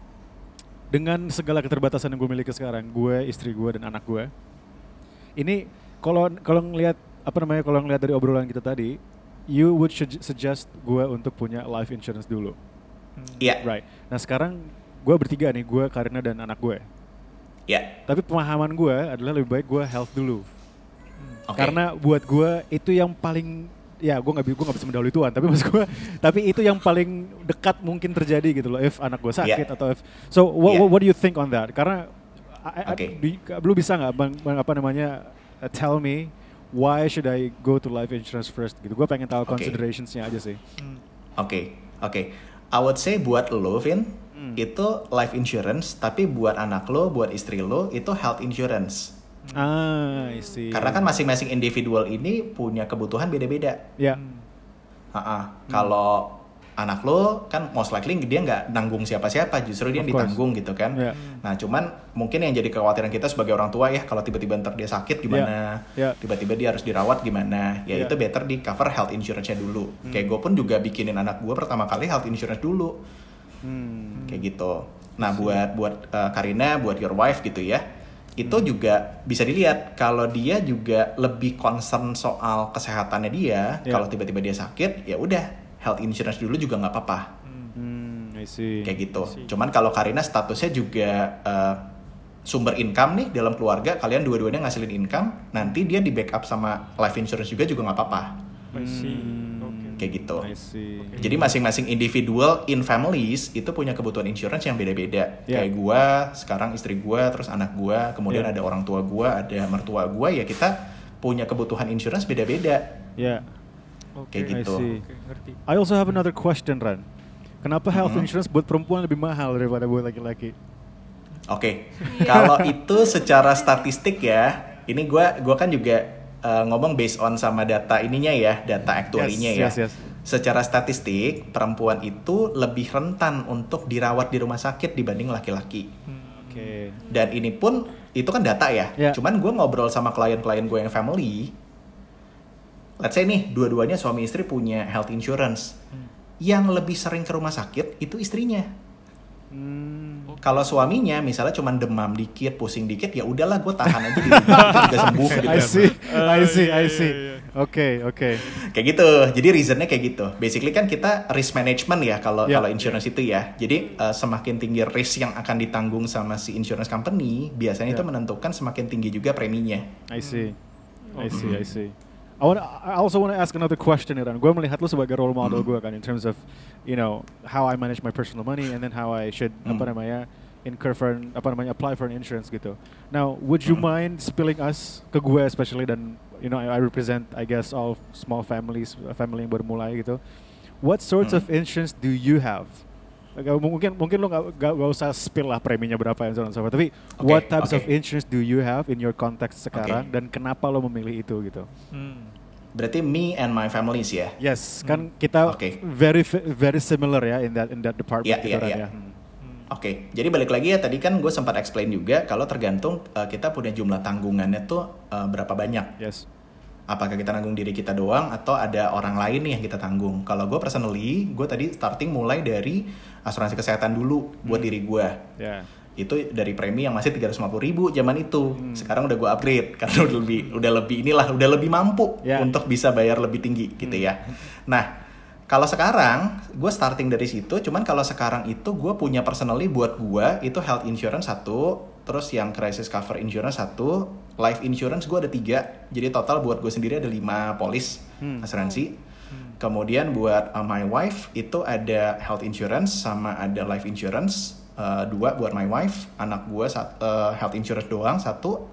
dengan segala keterbatasan yang gue miliki sekarang, gue, istri gue dan anak gue, ini kalau kalau ngelihat apa namanya kalau ngelihat dari obrolan kita tadi, you would sug- suggest gue untuk punya life insurance dulu, Iya, right? Nah sekarang gue bertiga nih, gue, Karina dan anak gue. iya. Tapi pemahaman gue adalah lebih baik gue health dulu. Oke. Karena buat gue itu yang paling ya gue nggak gua nggak bisa mendahului Tuhan tapi maksud gue tapi itu yang paling dekat mungkin terjadi gitu loh if anak gue sakit Yeah. atau if so what, Yeah. what, what do you think on that karena I- I- di- lu bisa nggak bang, bang apa namanya uh, tell me why should I go to life insurance first gitu gue pengen tahu Oke. considerationsnya aja sih Oke, oke. I would say buat lo, Vin, Hmm. itu life insurance, tapi buat anak lo, buat istri lo, itu health insurance. ah I see Karena kan masing-masing individual ini punya kebutuhan beda-beda. ya Ha-ha. Kalau anak lo kan most likely dia nggak nanggung siapa-siapa, justru dia ditanggung gitu kan. Ya. Nah, cuman mungkin yang jadi kekhawatiran kita sebagai orang tua ya, kalau tiba-tiba ntar dia sakit gimana, Ya. tiba-tiba dia harus dirawat gimana, ya Ya. itu better di cover health insurance-nya dulu. Kayak gue pun juga bikinin anak gue pertama kali health insurance dulu, Hmm. kayak gitu. Nah, buat buat uh, Karina, buat your wife gitu ya, itu juga bisa dilihat kalau dia juga lebih concern soal kesehatannya dia. Ya. Kalau tiba-tiba dia sakit, ya udah health insurance dulu juga nggak apa-apa Hmm, I see. kayak gitu. Cuman kalau Karina statusnya juga uh, sumber income nih dalam keluarga, kalian dua-duanya ngasilin income, nanti dia di backup sama life insurance juga juga nggak apa-apa, I see. Hmm, Oke. kayak gitu. I see. Jadi masing-masing individual in families itu punya kebutuhan insurance yang beda-beda. Ya. Kayak gua, sekarang istri gua, terus anak gua, kemudian Ya. ada orang tua gua, ada mertua gua, ya kita punya kebutuhan insurance beda-beda. Ya. Oke. Kayak gitu. I see. Ngerti. I also have another question, Ran. Kenapa health Mhm. insurance buat perempuan lebih mahal daripada buat laki-laki? Oke, Iya. kalau itu secara statistik ya, ini gua gua kan juga uh, ngomong based on sama data ininya ya, data aktuarinya Yes, ya. yes, yes. Secara statistik, perempuan itu lebih rentan untuk dirawat di rumah sakit dibanding laki-laki. Oke. Dan ini pun itu kan data ya. Ya. Cuman gue ngobrol sama klien-klien gue yang family. Let's say nih, dua-duanya suami istri punya health insurance. Yang lebih sering ke rumah sakit itu istrinya. Hmm. Kalau suaminya misalnya cuma demam dikit, pusing dikit, ya udahlah gue tahan aja di rumah juga sembuh gitu. I see, I see, I iya, see. iya, Oke, oke. Kayak gitu. Jadi reasonnya kayak gitu. Basically kan kita risk management ya kalau Ya. kalau insurance itu ya. Jadi uh, semakin tinggi risk yang akan ditanggung sama si insurance company, biasanya Ya. itu menentukan semakin tinggi juga preminya. I see, I see, I see. I want. I also want to ask another question, Iran. Gue melihat lu sebagai role model gue kan, in terms of, you know, how I manage my personal money and then how I should apa Hmm. namanya incur for an- apa namanya apply for an insurance gitu. Now, would you Hmm. mind spilling us ke gue especially dan you know I, I represent I guess all small families, family yang baru mulai gitu. What sorts of insurance do you have? Mungkin mungkin lo nggak nggak nggak usah spill lah preminya berapa so on and so forth. Tapi Oke, what types of oke. insurance do you have in your context sekarang Oke. dan kenapa lo memilih itu gitu? Hmm. Berarti me and my families ya. Yes, kan kita Oke. very very similar ya in that in that department Iya, gitu iya, kan iya. ya. Hmm. Oke, jadi balik lagi ya tadi kan gue sempat explain juga kalau tergantung uh, kita punya jumlah tanggungannya tuh uh, berapa banyak. Yes. Apakah kita nanggung diri kita doang atau ada orang lain nih yang kita tanggung? Kalau gue personally, gue tadi starting mulai dari asuransi kesehatan dulu buat diri gue. Ya. Itu dari premi yang masih 350 ribu zaman itu. Sekarang udah gue upgrade karena udah lebih udah lebih inilah udah lebih mampu Ya. untuk bisa bayar lebih tinggi gitu ya. Nah, kalau sekarang gue starting dari situ, cuman kalau sekarang itu gue punya personally buat gue itu health insurance satu, terus yang crisis cover insurance satu, life insurance gue ada tiga, jadi total buat gue sendiri ada lima polis Hmm. asuransi. Kemudian buat uh, my wife itu ada health insurance sama ada life insurance uh, dua buat my wife, anak gue uh, health insurance doang satu.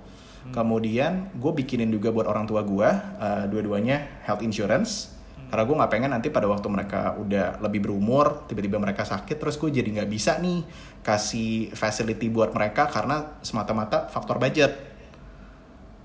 Kemudian gue bikinin juga buat orang tua gue uh, dua-duanya health insurance. Karena gue nggak pengen nanti pada waktu mereka udah lebih berumur, tiba-tiba mereka sakit, terus gue jadi nggak bisa nih kasih facility buat mereka karena semata-mata faktor budget.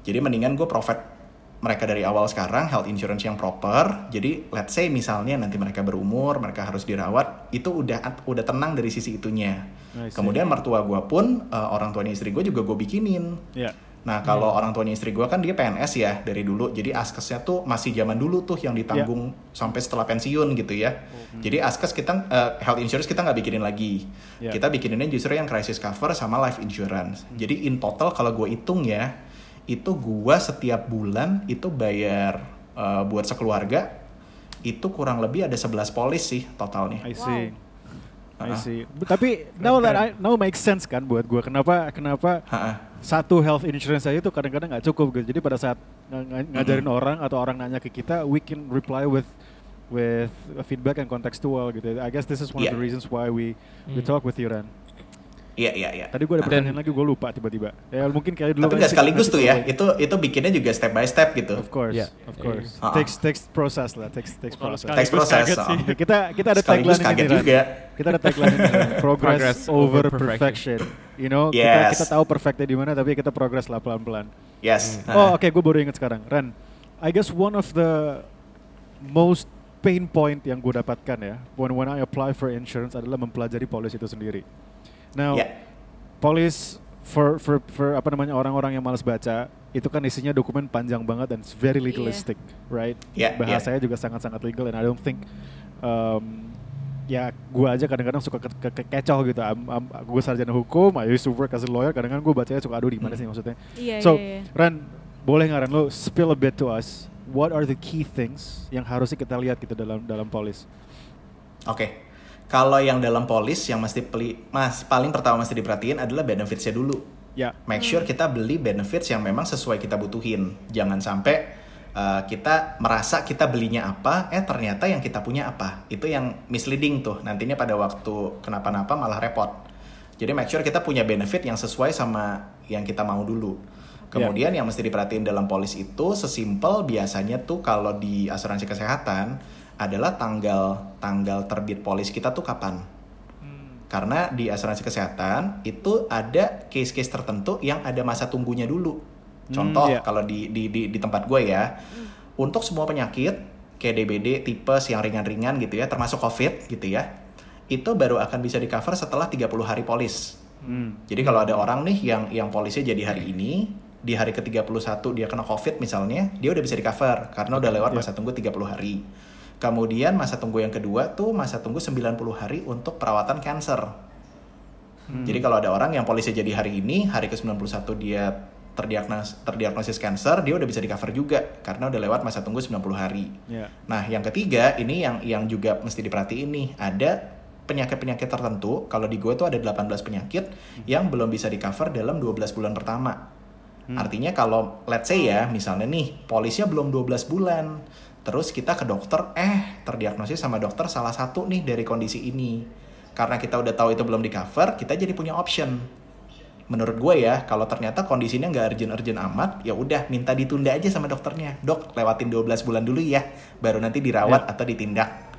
Jadi mendingan gue profit mereka dari awal sekarang health insurance yang proper. Jadi let's say misalnya nanti mereka berumur, mereka harus dirawat, itu udah udah tenang dari sisi itunya. Kemudian mertua gue pun uh, orang tuanya istri gue juga gue bikinin. Ya. Nah kalau orang tuanya istri gue kan dia PNS ya dari dulu, jadi askesnya tuh masih zaman dulu tuh yang ditanggung sampai setelah pensiun gitu ya. Jadi askes kita eh, health insurance kita nggak bikinin lagi, Ya. kita bikininnya justru yang crisis cover sama life insurance. Jadi in total kalau gue hitung ya, itu gue setiap bulan itu bayar eh, buat sekeluarga itu kurang lebih ada 11 polis sih totalnya. I see. I Ah. see. Tapi now that I now makes sense kan buat gua kenapa kenapa Ha-ha. satu health insurance aja itu kadang-kadang nggak cukup gitu. Jadi pada saat ng- ng- ngajarin orang atau orang nanya ke kita, we can reply with with feedback and contextual gitu. I guess this is one of Yeah. the reasons why we we Hmm. talk with you Ran. Iya iya iya. Tadi gue ada Dan- pertanyaan lagi, gue lupa tiba-tiba. Ya mungkin kayak dulu. Tapi kan nggak sekaligus tuh ya. Itu itu bikinnya juga step by step gitu. Of course, Yeah. of course. Ah. Takes takes process lah, takes Kalau process. Text process, kaget sih. oh. Kita kita ada Sekaligus tagline kaget ini Ran. juga. Kita ada tagline ini progress, Progress over perfection. You know, kita Yes. kita tahu perfectnya di mana tapi kita progress lah pelan-pelan. Yes. Oh, oke, gue baru ingat sekarang. Ran, I guess one of the most pain point yang gue dapatkan ya, when when I apply for insurance adalah mempelajari polis itu sendiri. Now, Ya. polis for for for apa namanya orang-orang yang malas baca itu kan isinya dokumen panjang banget dan it's very legalistic, right? Iya, iya. Bahasanya juga sangat-sangat legal and I don't think um, ya gue aja kadang-kadang suka ke, ke- ke- kecoh gitu. gue sarjana hukum, I used to work as a lawyer. Kadang-kadang gue bacanya suka aduh di mana sih Hmm. maksudnya. Iya, So, iya, iya. Ran, boleh nggak Ran lo spill a bit to us? What are the key things yang harusnya kita lihat gitu dalam dalam polis? Oke. Kalau yang dalam polis yang mesti peli, mas paling pertama mesti diperhatiin adalah benefitsnya dulu. Ya, Make sure kita beli benefits yang memang sesuai kita butuhin. Jangan sampai uh, kita merasa kita belinya apa, eh ternyata yang kita punya apa. Itu yang misleading tuh. Nantinya pada waktu kenapa-napa malah repot. Jadi make sure kita punya benefit yang sesuai sama yang kita mau dulu. Kemudian yang mesti diperhatiin dalam polis itu sesimpel biasanya tuh kalau di asuransi kesehatan adalah tanggal tanggal terbit polis kita tuh kapan. Karena di asuransi kesehatan itu ada case-case tertentu yang ada masa tunggunya dulu. Contoh iya. kalau di, di di di tempat gue ya, untuk semua penyakit kayak DBD, tipes yang ringan-ringan gitu ya, termasuk COVID gitu ya, itu baru akan bisa di cover setelah 30 hari polis. Hmm. Jadi kalau ada orang nih yang yang polisnya jadi hari ini, di hari ke-31 dia kena COVID misalnya, dia udah bisa di cover karena udah lewat Iya. masa tunggu 30 hari. Kemudian masa tunggu yang kedua tuh masa tunggu 90 hari untuk perawatan cancer. Hmm. Jadi kalau ada orang yang polisnya jadi hari ini, hari ke-91 dia terdiagnosis terdiagnosis cancer, dia udah bisa di cover juga karena udah lewat masa tunggu 90 hari. Ya. Nah, yang ketiga ini yang yang juga mesti diperhatiin nih, ada penyakit-penyakit tertentu. Kalau di gue tuh ada 18 penyakit yang belum bisa di cover dalam 12 bulan pertama. Artinya kalau let's say ya, misalnya nih, polisnya belum 12 bulan. Terus kita ke dokter, eh terdiagnosis sama dokter salah satu nih dari kondisi ini. Karena kita udah tahu itu belum di cover, kita jadi punya option. Menurut gue ya, kalau ternyata kondisinya nggak urgent-urgent amat, ya udah minta ditunda aja sama dokternya. Dok, lewatin 12 bulan dulu ya, baru nanti dirawat atau ditindak.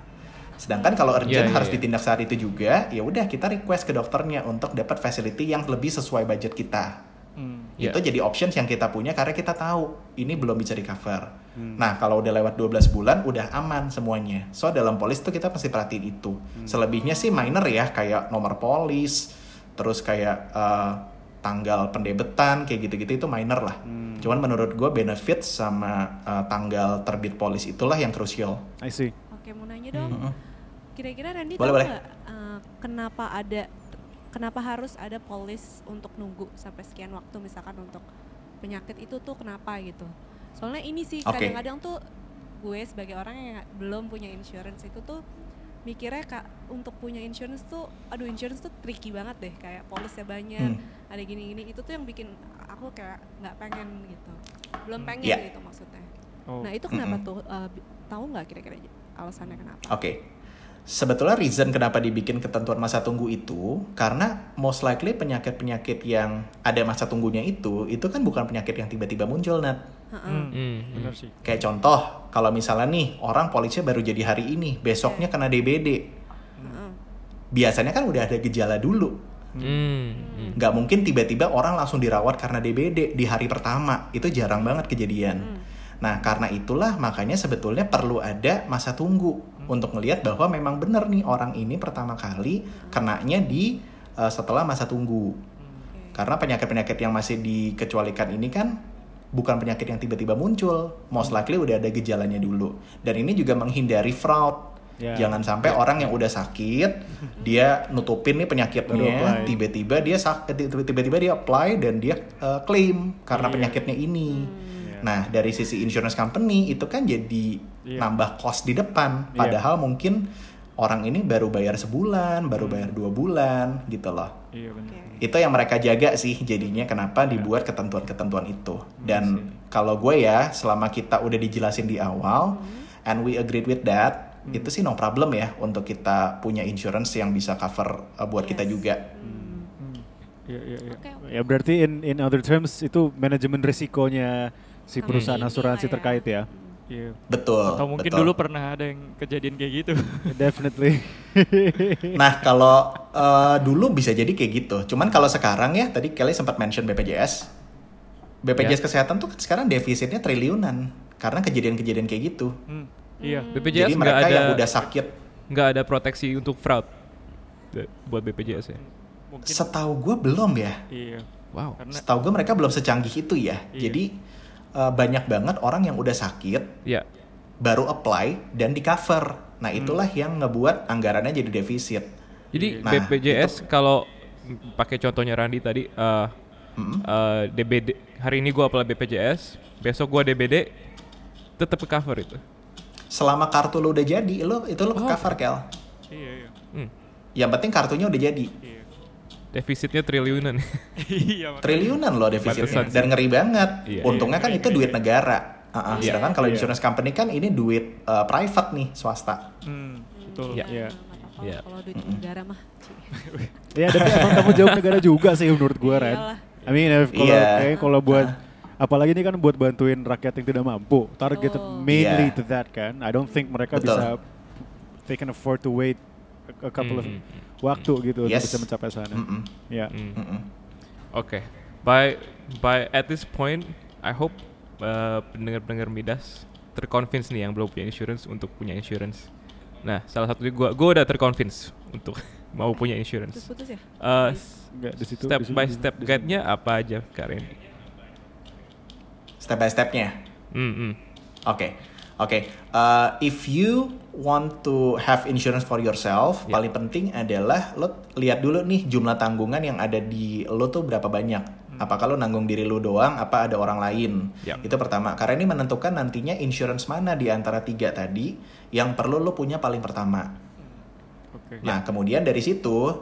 Sedangkan kalau urgent Iya, iya, harus iya. ditindak saat itu juga, ya udah kita request ke dokternya untuk dapat facility yang lebih sesuai budget kita. Hmm. Itu jadi options yang kita punya karena kita tahu ini belum bisa di cover. Nah, kalau udah lewat 12 bulan udah aman semuanya. So dalam polis tuh kita pasti perhatiin itu. Selebihnya sih minor ya kayak nomor polis, terus kayak eh, tanggal pendebetan kayak gitu-gitu itu minor lah. Cuman menurut gue benefit sama eh, tanggal terbit polis itulah yang krusial. I see. Oke, mau nanya dong. Kira-kira Randy Boleh, tahu boleh. nggak eh, kenapa ada kenapa harus ada polis untuk nunggu sampai sekian waktu misalkan untuk penyakit itu tuh kenapa gitu? Soalnya ini sih kadang-kadang tuh gue sebagai orang yang belum punya insurance itu tuh mikirnya kak untuk punya insurance tuh aduh insurance tuh tricky banget deh kayak polisnya banyak Hmm. ada gini-gini itu tuh yang bikin aku kayak nggak pengen gitu belum pengen Iya. gitu maksudnya Oh. nah itu kenapa Mm-mm. tuh eh, bi- tahu nggak kira-kira alasannya kenapa Oke. Sebetulnya reason kenapa dibikin ketentuan masa tunggu itu karena most likely penyakit-penyakit yang ada masa tunggunya itu itu kan bukan penyakit yang tiba-tiba muncul Nat. Heeh. Hmm. Hmm. Benar sih. Kayak contoh, kalau misalnya nih orang polisnya baru jadi hari ini, besoknya kena DBD. Heeh. Biasanya kan udah ada gejala dulu. Hmm. Hmm. Nggak mungkin tiba-tiba orang langsung dirawat karena DBD di hari pertama. Itu jarang banget kejadian. Nah, karena itulah makanya sebetulnya perlu ada masa tunggu untuk ngelihat bahwa memang benar nih orang ini pertama kali kenanya di eh, setelah masa tunggu. Karena penyakit-penyakit yang masih dikecualikan ini kan bukan penyakit yang tiba-tiba muncul. Most likely udah ada gejalanya dulu. Dan ini juga menghindari fraud. Ya. Jangan sampai orang yang udah sakit, dia nutupin nih penyakitnya, tiba-tiba dia sak- tiba-tiba dia apply dan dia uh, claim karena Iya. penyakitnya ini. Iya. Nah, dari sisi insurance company itu kan jadi Iya. nambah cost di depan. Iya. Padahal mungkin orang ini baru bayar sebulan, baru Hmm. bayar dua bulan gitu loh. Iya benar. Oke. Itu yang mereka jaga sih jadinya kenapa Iya. dibuat ketentuan-ketentuan itu. Dan kalau gue ya, selama kita udah dijelasin di awal, and we agreed with that, Hmm. itu sih no problem ya untuk kita punya insurance yang bisa cover uh, buat kita Yes. juga. Hmm. Iya iya iya. Oke, oke. Ya berarti in in other terms itu manajemen risikonya si perusahaan asuransi ya. terkait ya. Iya. Betul. Atau mungkin betul. dulu pernah ada yang kejadian kayak gitu. Definitely. Nah, kalau uh, dulu bisa jadi kayak gitu. Cuman kalau sekarang ya, tadi Kelly sempat mention BPJS. BPJS Ya. Kesehatan tuh kan sekarang defisitnya triliunan karena kejadian-kejadian kayak gitu. Hmm, iya. BPJS Jadi nggak mereka ada yang udah sakit, nggak ada proteksi untuk fraud buat BPJS ya. Mungkin setahu gue belum ya. iya. Wow. Karena Setahu gue mereka belum secanggih itu ya. Iya. Jadi uh, banyak banget orang yang udah sakit Ya. baru apply dan di cover. Nah Hmm. itulah yang ngebuat anggarannya jadi defisit. Jadi Nah, BPJS kalau mm, pakai contohnya Randi tadi eh Mm-mm. eh, DBD hari ini gua apply BPJS, besok gua DBD tetap ke cover itu. Selama kartu lo udah jadi, lo itu lo ke Oh. cover Kel. iya iya. Hmm. Yang penting kartunya udah jadi. Iya. Defisitnya triliunan. iya. Triliunan loh defisitnya dan ngeri banget. Iya. Untungnya kan itu duit negara. Uh-uh, Iya. Sedangkan kalau Iya. insurance company kan ini duit uh, private nih swasta. Hmm, betul. Iya. Iya. Apa-apa Iya. Kalau duit negara mah. Ci. ya tapi emang tanggung jawab negara juga sih menurut gua Ren. I mean if kalau Iya. kayaknya kalau buat apalagi ini kan buat bantuin rakyat yang tidak mampu. Targeted Betul. mainly Iya. to that kan. I don't think mereka Betul. bisa they can afford to wait a, couple of Hmm. Waktu gitu untuk Yes. bisa mencapai sana. Mm-mm. Ya. Hmm. Mm-mm. Oke. By by at this point, I hope uh, pendengar-pendengar Midas terconvince nih yang belum punya insurance untuk punya insurance. Nah, salah satunya gua gua udah terconvince untuk mau punya insurance. Putus-putus ya? Uh, Enggak di situ. step di situ, by di situ, step guide-nya apa aja Karen? Step by stepnya. Hmm, hmm. Oke, oke. Uh, if you want to have insurance for yourself, Ya. paling penting adalah lo lihat dulu nih jumlah tanggungan yang ada di lo tuh berapa banyak. Apakah lo nanggung diri lo doang, apa ada orang lain? Ya. Itu pertama. Karena ini menentukan nantinya insurance mana di antara tiga tadi yang perlu lo punya paling pertama. Oke. Nah, kemudian dari situ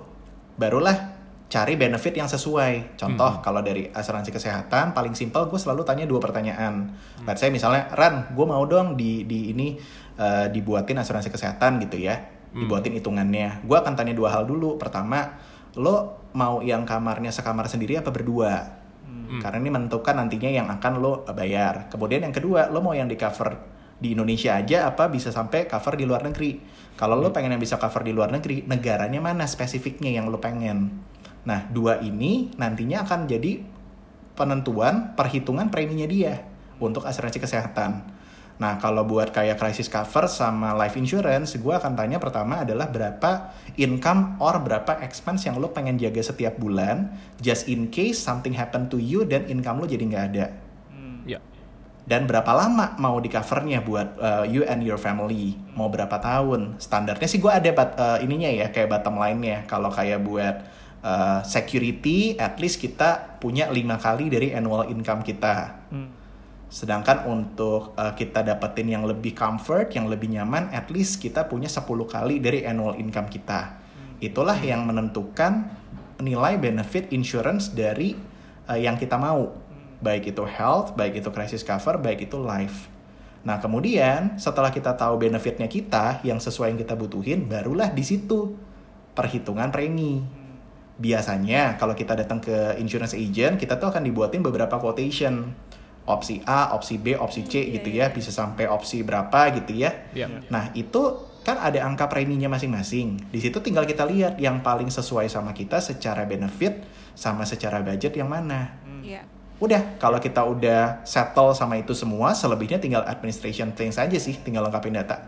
barulah cari benefit yang sesuai. Contoh, kalau dari asuransi kesehatan paling simpel gue selalu tanya dua pertanyaan. Let's say misalnya, Ran, gue mau dong di di ini eh, dibuatin asuransi kesehatan gitu ya, dibuatin hitungannya. Gue akan tanya dua hal dulu. Pertama, lo mau yang kamarnya sekamar sendiri apa berdua? Hmm. Karena ini menentukan nantinya yang akan lo bayar. Kemudian yang kedua, lo mau yang di cover di Indonesia aja apa bisa sampai cover di luar negeri. Kalau lo pengen yang bisa cover di luar negeri, negaranya mana spesifiknya yang lo pengen. Nah, dua ini nantinya akan jadi penentuan perhitungan preminya dia untuk asuransi kesehatan. Nah, kalau buat kayak crisis cover sama life insurance, gue akan tanya pertama adalah berapa income or berapa expense yang lo pengen jaga setiap bulan, just in case something happen to you dan income lo jadi nggak ada. Hmm. Ya. Dan berapa lama mau di covernya buat uh, you and your family? Mau berapa tahun? Standarnya sih gue ada bat, uh, ininya ya, kayak bottom line-nya. Kalau kayak buat uh, security, at least kita punya lima kali dari annual income kita. Hmm. Sedangkan untuk uh, kita dapetin yang lebih comfort, yang lebih nyaman, at least kita punya 10 kali dari annual income kita. Itulah yang menentukan nilai benefit insurance dari uh, yang kita mau. Baik itu health, baik itu crisis cover, baik itu life. Nah, kemudian setelah kita tahu benefitnya kita yang sesuai yang kita butuhin, barulah di situ perhitungan premi. Biasanya kalau kita datang ke insurance agent, kita tuh akan dibuatin beberapa quotation. Opsi A, opsi B, opsi C Iya, gitu iya. ya, bisa sampai opsi berapa gitu ya. Ya. Nah, itu kan ada angka preminya masing-masing. Di situ tinggal kita lihat yang paling sesuai sama kita secara benefit sama secara budget yang mana. Hmm. Iya. Udah, kalau kita udah settle sama itu semua, selebihnya tinggal administration things aja sih, tinggal lengkapin data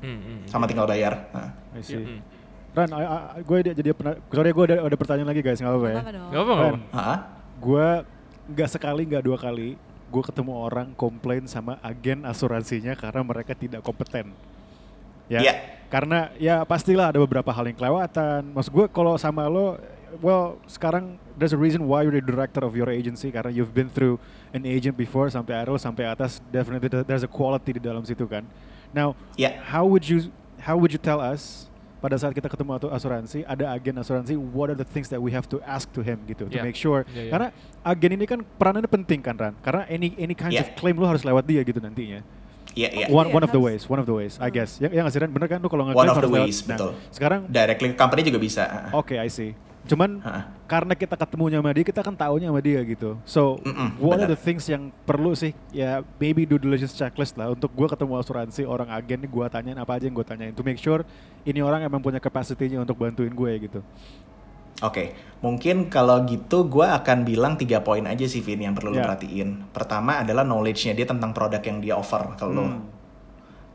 Hmm, hmm. sama tinggal bayar. Nah, I see. Ran, gue jadi pernah, sorry gue ada, ada pertanyaan lagi guys, nggak apa-apa ya. Apa dong? Gak apa-apa. Gue nggak sekali nggak dua kali gue ketemu orang komplain sama agen asuransinya karena mereka tidak kompeten ya Iya. karena ya pastilah ada beberapa hal yang kelewatan maksud gue kalau sama lo well sekarang there's a reason why you're the director of your agency karena you've been through an agent before sampai akhir sampai atas definitely there's a quality di dalam situ kan now Iya. how would you how would you tell us pada saat kita ketemu atau asuransi ada agen asuransi what are the things that we have to ask to him gitu to Yeah. make sure Yeah, yeah. karena agen ini kan peranannya penting kan Ran karena any any kinds Yeah. of claim lu harus lewat dia gitu nantinya Iya, iya. one Iya, one of the ways one of the ways I guess ya yang nggak sih Ran bener kan lu kalau One ngeklaim of harus the lewat ways, nah, betul. sekarang Directly ke company juga bisa. Oke, I see. Cuman karena kita ketemunya sama dia, kita kan taunya sama dia gitu. So, Mm-mm, what are benar. the things yang perlu sih? Ya, maybe due diligence checklist lah. Untuk gue ketemu asuransi orang agen nih, gue tanyain apa aja yang gue tanyain. To make sure ini orang emang punya capacity-nya untuk bantuin gue gitu. Oke, mungkin kalau gitu gue akan bilang tiga poin aja sih Vin yang perlu lo Ya. perhatiin. Pertama adalah knowledge-nya dia tentang produk yang dia offer ke lo. Hmm.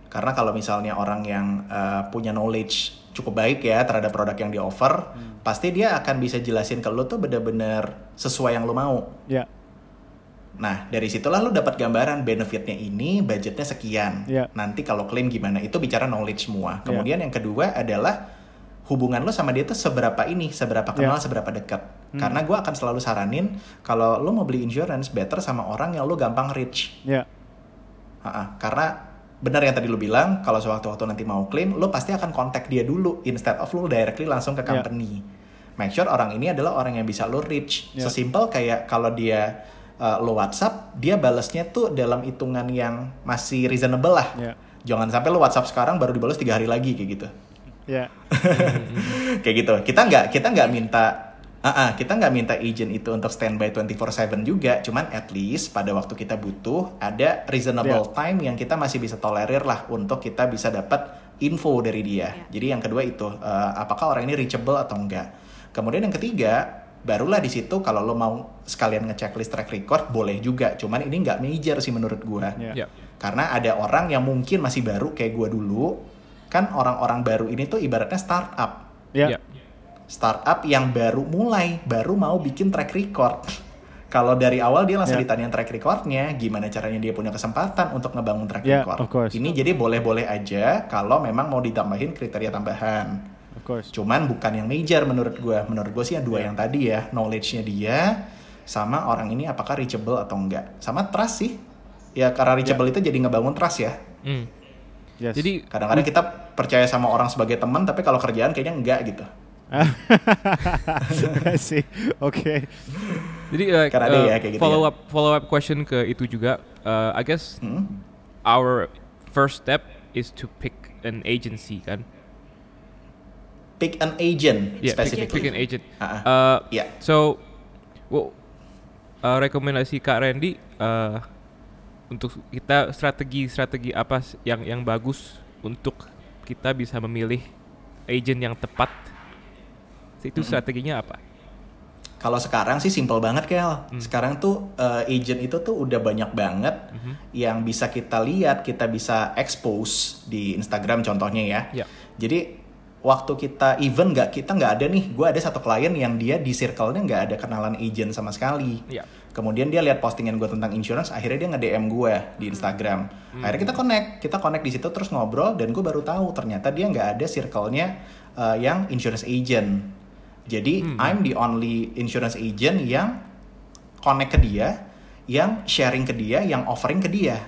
Karena kalau misalnya orang yang uh, punya knowledge cukup baik ya terhadap produk yang dia offer, Hmm. pasti dia akan bisa jelasin ke lo tuh bener-bener sesuai yang lo mau. Ya, Nah, dari situlah lo dapat gambaran benefitnya ini, budgetnya sekian. Ya. Nanti kalau klaim gimana, itu bicara knowledge semua. Ya. Kemudian yang kedua adalah hubungan lo sama dia tuh seberapa ini, seberapa kenal, Ya. seberapa dekat. Hmm. Karena gue akan selalu saranin kalau lo mau beli insurance, better sama orang yang lo gampang reach. ya, Ha-ha. Karena benar yang tadi lo bilang, kalau sewaktu-waktu nanti mau klaim, lo pasti akan kontak dia dulu instead of lo directly langsung ke Ya. company. Make sure orang ini adalah orang yang bisa lo reach. Ya. Sesimpel kayak kalau dia uh, lo WhatsApp, dia balesnya tuh dalam hitungan yang masih reasonable lah. ya, Jangan sampai lo WhatsApp sekarang baru dibalas tiga hari lagi kayak gitu. ya, kayak gitu. Kita nggak kita nggak minta Ah, ah, kita nggak minta agent itu untuk standby 24/7 juga, cuman at least pada waktu kita butuh ada reasonable Yeah. time yang kita masih bisa tolerir lah untuk kita bisa dapat info dari dia. Yeah. Jadi yang kedua itu eh, apakah orang ini reachable atau enggak. Kemudian yang ketiga barulah di situ kalau lo mau sekalian ngecek list track record boleh juga, cuman ini nggak major sih menurut gua. ya, Ya. Karena ada orang yang mungkin masih baru kayak gua dulu, kan orang-orang baru ini tuh ibaratnya startup ya, Ya. Startup yang baru mulai, baru mau bikin track record. Kalau dari awal dia langsung Ya. ditanyain track recordnya, gimana caranya dia punya kesempatan untuk ngebangun track Ya, record. of course. Ini jadi boleh-boleh aja kalau memang mau ditambahin kriteria tambahan. of course. Cuman bukan yang major menurut gua. Menurut gua sih yang dua Ya. yang tadi ya, knowledge-nya dia sama orang ini apakah reachable atau enggak. Sama trust sih. Ya karena reachable itu jadi ngebangun trust ya. Hmm. Yes. Jadi Kadang-kadang kita percaya sama orang sebagai teman tapi kalau kerjaan kayaknya enggak gitu. I see. Oke. Jadi like, Kan uh, ya kayak gitu follow ya. up follow up question ke itu juga. Uh, I guess Hmm? our first step is to pick an agency kan. Pick an agent Yeah, pick, specifically. pick an agent. Ah, ah. Uh, Ya. So, well, uh, rekomendasi Kak Randy uh, untuk kita strategi-strategi apa yang yang bagus untuk kita bisa memilih agent yang tepat. Itu Mm-mm. strateginya apa? Kalau sekarang sih simple banget Kel. Hmm. Sekarang tuh eh, agent itu tuh udah banyak banget Mhm. yang bisa kita lihat, kita bisa expose di Instagram contohnya ya. Ya. Jadi waktu kita even nggak kita nggak ada nih, gue ada satu klien yang dia di circle-nya nggak ada kenalan agent sama sekali. Ya. Kemudian dia lihat postingan gue tentang insurance, akhirnya dia nge-DM gue di Instagram. Akhirnya kita connect, kita connect di situ terus ngobrol dan gue baru tahu ternyata dia nggak ada circle-nya uh, yang insurance agent. Jadi Hmm. I'm the only insurance agent yang connect ke dia, yang sharing ke dia, yang offering ke dia.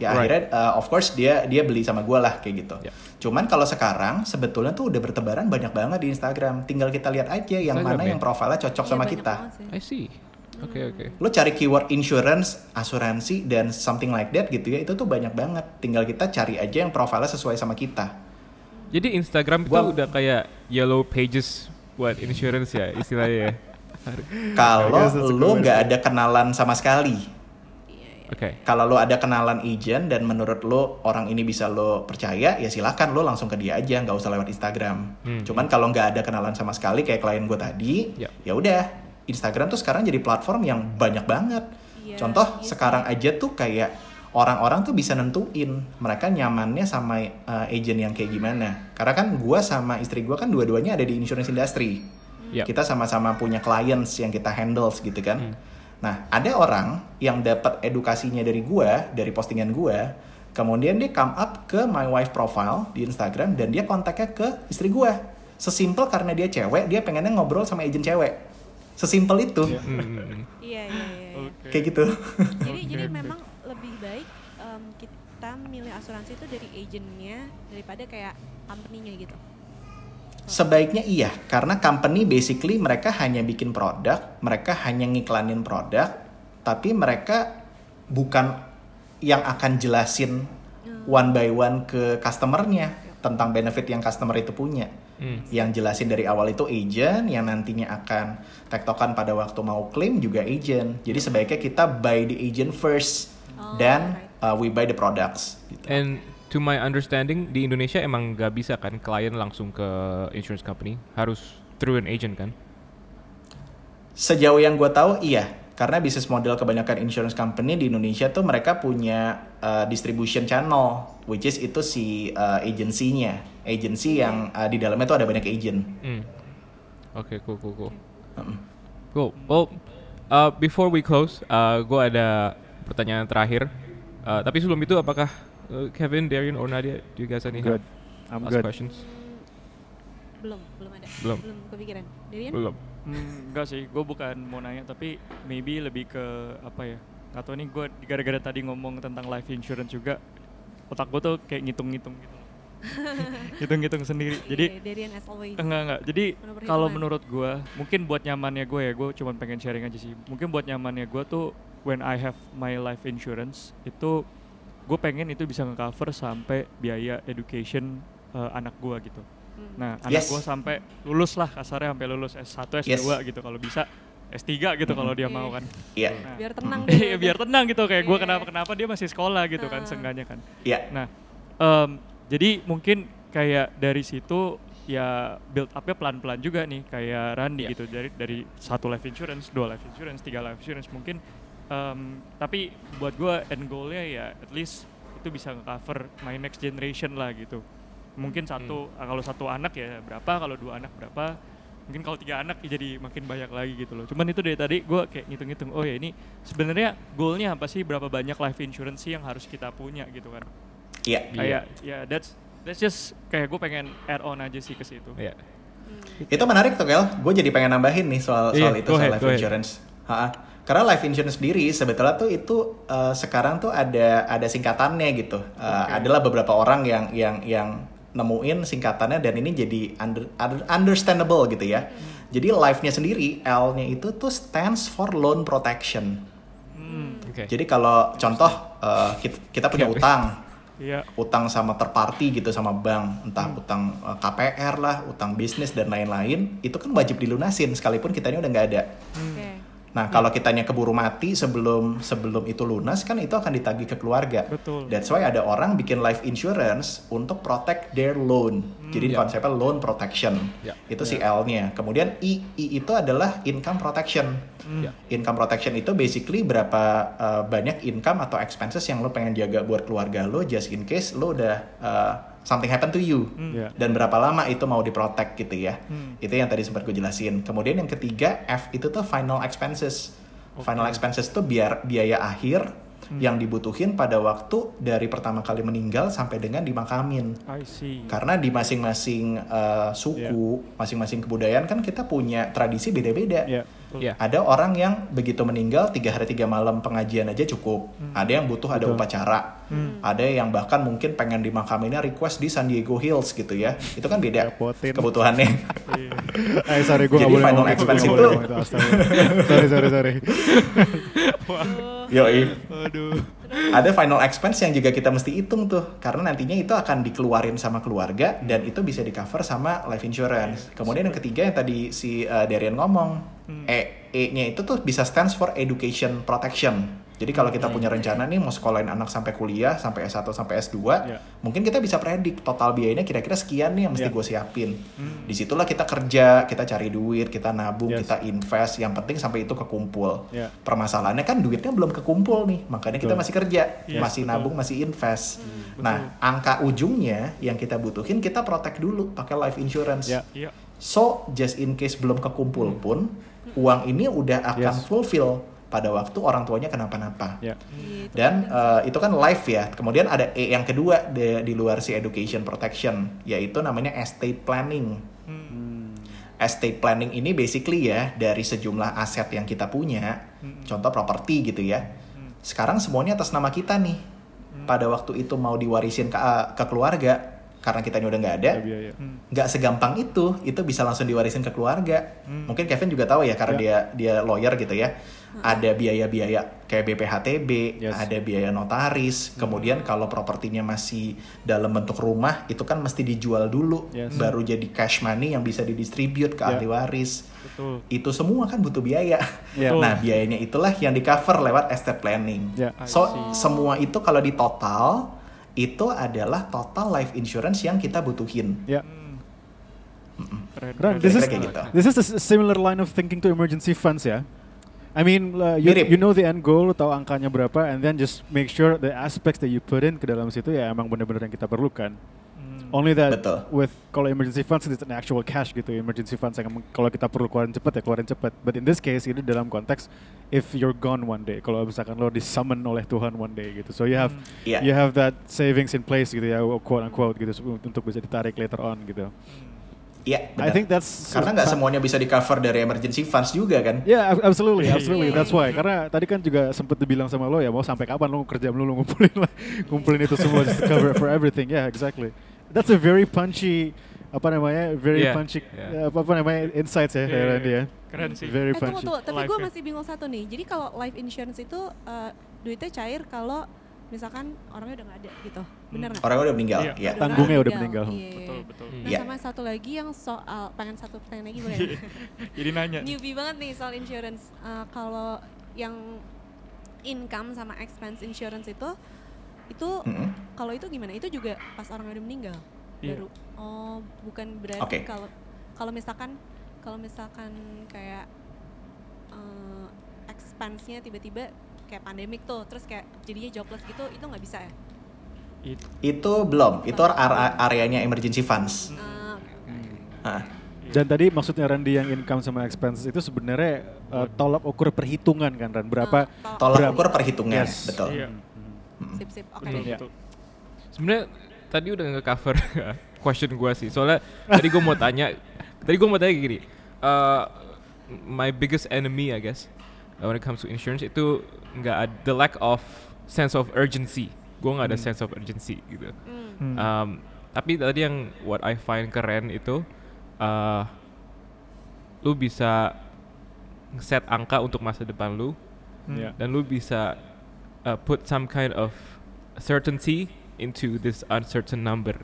Ya Right. akhirnya uh, of course dia dia beli sama gue lah kayak gitu. Ya. Cuman kalau sekarang sebetulnya tuh udah bertebaran banyak banget di Instagram. Tinggal kita lihat aja yang Instagram mana ya? yang profilnya cocok Iya, sama kita. I see. Oke oke. Lo cari keyword insurance, asuransi, dan something like that gitu ya, itu tuh banyak banget. Tinggal kita cari aja yang profilnya sesuai sama kita. Jadi Instagram itu Gua- udah kayak yellow pages buat insurance ya istilahnya ya. Kalau to nggak ada kenalan sama sekali, Iya, iya. Oke. kalau lo ada kenalan agent dan menurut lo orang ini bisa lo percaya, ya silakan lo langsung ke dia aja, nggak usah lewat Instagram. Hmm. Cuman kalau nggak ada kenalan sama sekali kayak klien gue tadi, Ya. ya udah Instagram tuh sekarang jadi platform yang banyak banget. Iya, Contoh sih. sekarang aja tuh kayak orang-orang tuh bisa nentuin mereka nyamannya sama uh, agent yang kayak gimana. Karena kan gua sama istri gua kan dua-duanya ada di insurance industry. Yap. Kita sama-sama punya clients yang kita handles gitu kan. Nah, ada orang yang dapat edukasinya dari gua, dari postingan gua, kemudian dia come up ke my wife profile di Instagram dan dia kontaknya ke istri gua. Sesimpel karena dia cewek, dia pengennya ngobrol sama agent cewek. Sesimpel itu. Iya. Hmm. Iya iya iya. iya. Oke. Kayak gitu. Jadi jadi memang baik em, kita milih asuransi itu dari agentnya daripada kayak company-nya gitu. Sebaiknya iya, karena company basically mereka hanya bikin produk, mereka hanya ngiklanin produk, tapi mereka bukan yang akan jelasin one by one ke customernya tentang benefit yang customer itu punya. Hmm. Yang jelasin dari awal itu agent, yang nantinya akan tektokan pada waktu mau klaim juga agent. Jadi sebaiknya kita buy the agent first, Oh, then right. uh, we buy the products. Gitu. And to my understanding di Indonesia emang nggak bisa kan klien langsung ke insurance company, harus through an agent kan? Sejauh yang gue tahu iya, karena bisnis model kebanyakan insurance company di Indonesia tuh mereka punya uh, distribution channel, which is itu si uh, agensinya, agency yang uh, di dalamnya tuh ada banyak agent. Hmm. Oke, cool, cool, cool. Mm. Cool. Well, uh, before we close, uh, gue ada pertanyaan terakhir. Uh, tapi sebelum itu, apakah uh, Kevin, Darian, or Nadia, do you guys any Good. have I'm last good. questions? Belum belum ada. Belum. Belum kepikiran. Darian? Belum. Hmm, enggak sih, gue bukan mau nanya tapi maybe lebih ke apa ya? Gak tau nih gue gara-gara tadi ngomong tentang life insurance juga otak gue tuh kayak ngitung-ngitung gitu. Ngitung-ngitung sendiri. Jadi Iya, Darian as always. enggak enggak. Jadi kalau menurut gue, mungkin buat nyamannya gue ya, gue cuma pengen sharing aja sih. Mungkin buat nyamannya gue tuh when I have my life insurance itu gue pengen itu bisa nge-cover sampai biaya education uh, anak gue gitu. Hmm. Nah, anak Yes. gue sampai lulus lah kasarnya sampai lulus S1, S2 Yes. gitu kalau bisa S3 gitu kalau dia mau kan. Iya, Nah, biar tenang Iya, gitu. biar tenang gitu kayak gue Iya. kenapa kenapa dia masih sekolah gitu kan Ah. seenggaknya kan. iya. Nah, em, jadi mungkin kayak dari situ ya build up-nya pelan-pelan juga nih kayak Randy Iya. gitu dari dari satu life insurance, dua life insurance, tiga life insurance mungkin em, tapi buat gue end goal-nya ya at least itu bisa nge-cover my next generation lah gitu. Mungkin satu ah, kalau satu anak ya berapa, kalau dua anak berapa, mungkin kalau tiga anak ya jadi makin banyak lagi gitu loh. Cuman itu dari tadi gue kayak ngitung-ngitung, oh ya ini sebenarnya goalnya apa sih? Berapa banyak life insurance sih yang harus kita punya gitu kan? Iya. kayak ya that's that's just kayak gue pengen add on aja sih ke situ Iya. Itu menarik tuh, Kel. Gue jadi pengen nambahin nih soal soal Iya, itu soal ahead, life go ahead. insurance. Karena life insurance sendiri sebetulnya tuh itu uh, sekarang tuh ada ada singkatannya gitu. Uh, Oke. Adalah beberapa orang yang yang yang nemuin singkatannya dan ini jadi under, under- understandable gitu ya. Jadi life-nya sendiri L-nya itu tuh stands for loan protection. hmm, Oke. Jadi kalau contoh uh, kita, kita punya utang, iya utang sama third party gitu sama bank, entah utang uh, KPR lah, utang bisnis dan lain-lain, itu kan wajib dilunasin sekalipun kita ini udah nggak ada. Oke. Nah kalau kitanya keburu mati sebelum sebelum itu lunas kan itu akan ditagih ke keluarga. betul That's why ada orang bikin life insurance untuk protect their loan. Jadi Ya. konsepnya loan protection. Ya. Itu si L-nya. Kemudian I, I itu adalah income protection. Hmm. Ya. Income protection itu basically berapa uh, banyak income atau expenses yang lo pengen jaga buat keluarga lo just in case lo udah uh, something happen to you. Hmm. Iya. Dan berapa lama itu mau diprotek gitu ya. Hmm. Itu yang tadi sempat gue jelasin. Kemudian yang ketiga F itu tuh final expenses. Oke. Final expenses tuh biar biaya akhir Hmm. yang dibutuhin pada waktu dari pertama kali meninggal sampai dengan dimakamin. I see Karena di masing-masing uh, suku, masing-masing kebudayaan kan kita punya tradisi beda-beda. Iya. Betul. Iya. Ada orang yang begitu meninggal tiga hari tiga malam pengajian aja cukup. Ada yang butuh ada Betul. upacara. Hmm. Ada yang bahkan mungkin pengen dimakaminnya request di San Diego Hills gitu ya. Itu kan beda kebutuhannya. Iya. Eh sorry gue Jadi gak boleh final expense itu- sorry sorry sorry. Yoi. aduh Ada final expense yang juga kita mesti hitung tuh karena nantinya itu akan dikeluarin sama keluarga dan itu bisa di cover sama life insurance. Kemudian yang ketiga yang tadi si uh, Darian ngomong, Hmm. E E-nya itu tuh bisa stands for education protection. Jadi kalau kita punya rencana nih mau sekolahin anak sampai kuliah, sampai S1 sampai S2, Ya. mungkin kita bisa predik total biayanya kira-kira sekian nih yang mesti Ya. gue siapin. Di situlah kita kerja, kita cari duit, kita nabung, Yes. kita invest. Yang penting sampai itu kekumpul. Ya. Permasalahannya kan duitnya belum kekumpul nih, makanya kita Betul. masih kerja, Yes, masih betul. nabung, masih invest. Nah, angka ujungnya yang kita butuhin kita protect dulu pakai life insurance. Ya. Iya. So, just in case belum kekumpul pun, uang ini udah akan Yes. fulfill pada waktu orang tuanya kenapa-napa. Ya. Gitu. Dan eh, itu kan life ya. Kemudian ada E yang kedua di, di luar si education protection, yaitu namanya estate planning. Hmm. Estate planning ini basically ya dari sejumlah aset yang kita punya, contoh properti gitu ya. Sekarang semuanya atas nama kita nih. Pada waktu itu mau diwarisin ke, ke keluarga, karena kita udah nggak ada, biaya. Hmm. nggak segampang itu itu bisa langsung diwarisin ke keluarga mungkin Kevin juga tahu ya karena dia dia lawyer gitu ya ada biaya-biaya kayak BPHTB Yes. ada biaya notaris kemudian kalau propertinya masih dalam bentuk rumah itu kan mesti dijual dulu Yes. baru jadi cash money yang bisa didistribute ke Ya. ahli waris Betul. itu semua kan butuh biaya Ya. nah biayanya itulah yang di cover lewat estate planning. I so see. semua itu kalau di total itu adalah total life insurance yang kita butuhin Ya. Keren. Keren. this is kayak gitu. this is a similar line of thinking to emergency funds ya. I mean, uh, you, Mirip. you know the end goal, tahu angkanya berapa, and then just make sure the aspects that you put in ke dalam situ ya emang benar-benar yang kita perlukan. Hmm. Only that Betul. with kalau emergency funds it's an actual cash gitu, emergency funds yang kalau kita perlu keluarin cepat ya keluarin cepat. But in this case ini dalam konteks if you're gone one day, kalau misalkan lo disummon oleh Tuhan one day gitu, so you have Iya. you have that savings in place gitu ya, quote unquote gitu untuk bisa ditarik later on gitu. Iya, I benar. think that's Karena nggak semuanya bisa di cover dari emergency funds juga kan. Ya, ab- absolutely, Iya, absolutely. iya, That's iya. why. Karena tadi kan juga sempet dibilang sama lo ya, mau sampai kapan lo kerja melulu ngumpulin lah, ngumpulin itu semua just to cover for everything. Yeah, exactly. That's a very punchy, apa namanya, very Yeah, punchy, yeah. apa, apa namanya, insights ya, Iya, yeah, iya, Randy ya. Keren sih. Very eh tunggu punchy. tunggu, tapi gue ya. masih bingung satu nih. Jadi kalau life insurance itu eh, duitnya cair kalau misalkan orangnya udah nggak ada gitu, bener nggak? Orang udah meninggal, Iya. ya. Tanggungnya udah meninggal. Iya. Betul, betul. Nah Iya. sama satu lagi yang soal, pengen satu pertanyaan lagi boleh? nggak? Jadi nanya. Newbie banget nih soal insurance. Eh, kalau yang income sama expense insurance itu, itu Mm-mm. kalau itu gimana? Itu juga pas orang udah meninggal Iya. baru. Oh, bukan berarti Oke. kalau kalau misalkan kalau misalkan kayak eh, expense-nya tiba-tiba kayak pandemik tuh, terus kayak jadinya jobless gitu, itu nggak bisa ya? It- Itu belum, itu are- areanya emergency funds. Ah, oke, oke, oke. Ah, Dan tadi maksudnya Randy yang income sama expenses itu sebenarnya uh, tolak ukur perhitungan kan Ran, berapa? Ah, tolak Berapa? ukur perhitungan, Yes. betul. Iya. Sip sip, oke. Betul, Iya. betul. Sebenarnya tadi udah nge-cover question gue sih. Soalnya tadi gue mau tanya, tadi gue mau tanya gini. uh, my biggest enemy I guess uh, when it comes to insurance itu nggak ada the lack of sense of urgency. Gue nggak ada Hmm. sense of urgency gitu. Hmm. Um, tapi tadi yang what I find keren itu uh, lu bisa set angka untuk masa depan lu Hmm. Ya. dan lu bisa uh, put some kind of certainty into this uncertain number.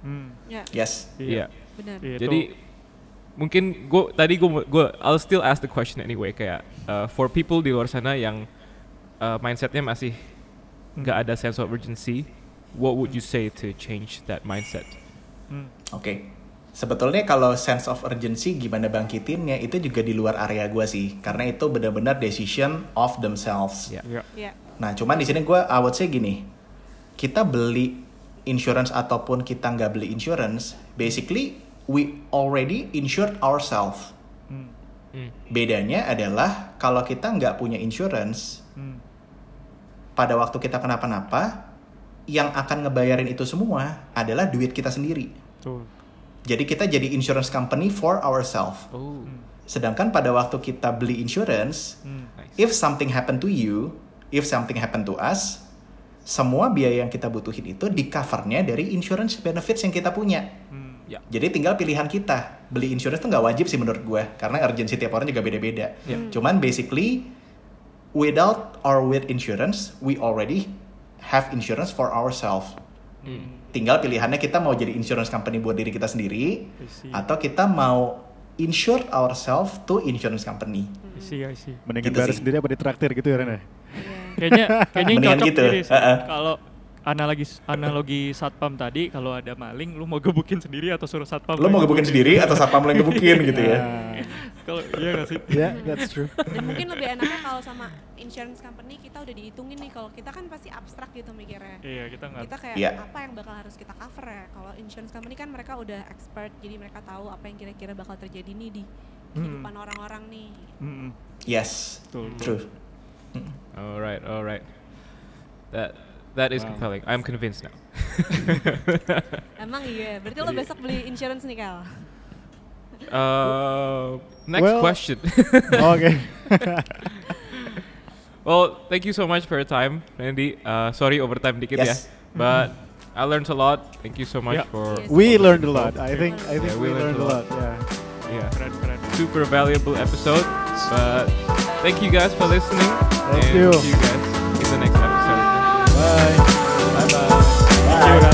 Hmm. Ya, Yes. Iya. benar. Iya, Jadi mungkin gue tadi gue gue I'll still ask the question anyway kayak uh, for people di luar sana yang uh, mindsetnya masih nggak ada sense of urgency, what would you say to change that mindset? Hmm. Oke. Sebetulnya kalau sense of urgency gimana bangkitinnya itu juga di luar area gua sih, karena itu benar-benar decision of themselves. Ya. Iya. Ya. Nah, cuman di sini gua I would say gini, kita beli insurance ataupun kita nggak beli insurance, basically we already insured ourselves. Hmm. Hmm. Bedanya adalah kalau kita nggak punya insurance. Pada waktu kita kenapa-napa, yang akan ngebayarin itu semua adalah duit kita sendiri. Betul. Jadi kita jadi insurance company for ourselves. Oh, Sedangkan pada waktu kita beli insurance, Hmm. nice. if something happen to you, if something happen to us, semua biaya yang kita butuhin itu di covernya dari insurance benefits yang kita punya. Hmm. Ya. Jadi tinggal pilihan kita. Beli insurance itu nggak wajib sih menurut gue, karena urgency tiap orang juga beda-beda. Ya. Cuman basically, without or with insurance, we already have insurance for ourselves. Hmm. Tinggal pilihannya kita mau jadi insurance company buat diri kita sendiri, atau kita mau insure ourselves to insurance company. I see, I see. Mendingan Gitu bayar sih. sendiri apa ditraktir gitu ya Ran ya? Iya. kayaknya kayaknya cocok gitu, sih. heeh. Kalau analogi analogi satpam tadi kalau ada maling lu mau gebukin sendiri atau suruh satpam Lo mau gebukin sendiri atau satpam lo yang gebukin gitu ya? Ah, kalau iya gak sih yeah, that's true. Dan mungkin lebih enaknya kalau sama insurance company kita udah dihitungin nih kalau kita kan pasti abstrak gitu mikirnya. iya kita nggak Kita kayak Iya. apa yang bakal harus kita cover ya. Kalau insurance company kan mereka udah expert jadi mereka tahu apa yang kira-kira bakal terjadi nih di Hmm. kehidupan orang-orang nih. Mm-mm. Yes, Betul, betul. true. Alright, alright. That that is Wow. compelling. I'm convinced now. Emang iya, berarti lo besok beli insurance nih Kal? Uh, next Well- question. okay. well, thank you so much for your time, Randy. Uh, sorry overtime dikit Yes. ya, but I learned a lot. Thank you so much Yeah. for Yes. We learned a lot. I think I think Yeah, we, learned a lot. Yeah. yeah keren keren super valuable episode. But thank you guys for listening. Thank and you. See you guys Bye. Bye. Bye.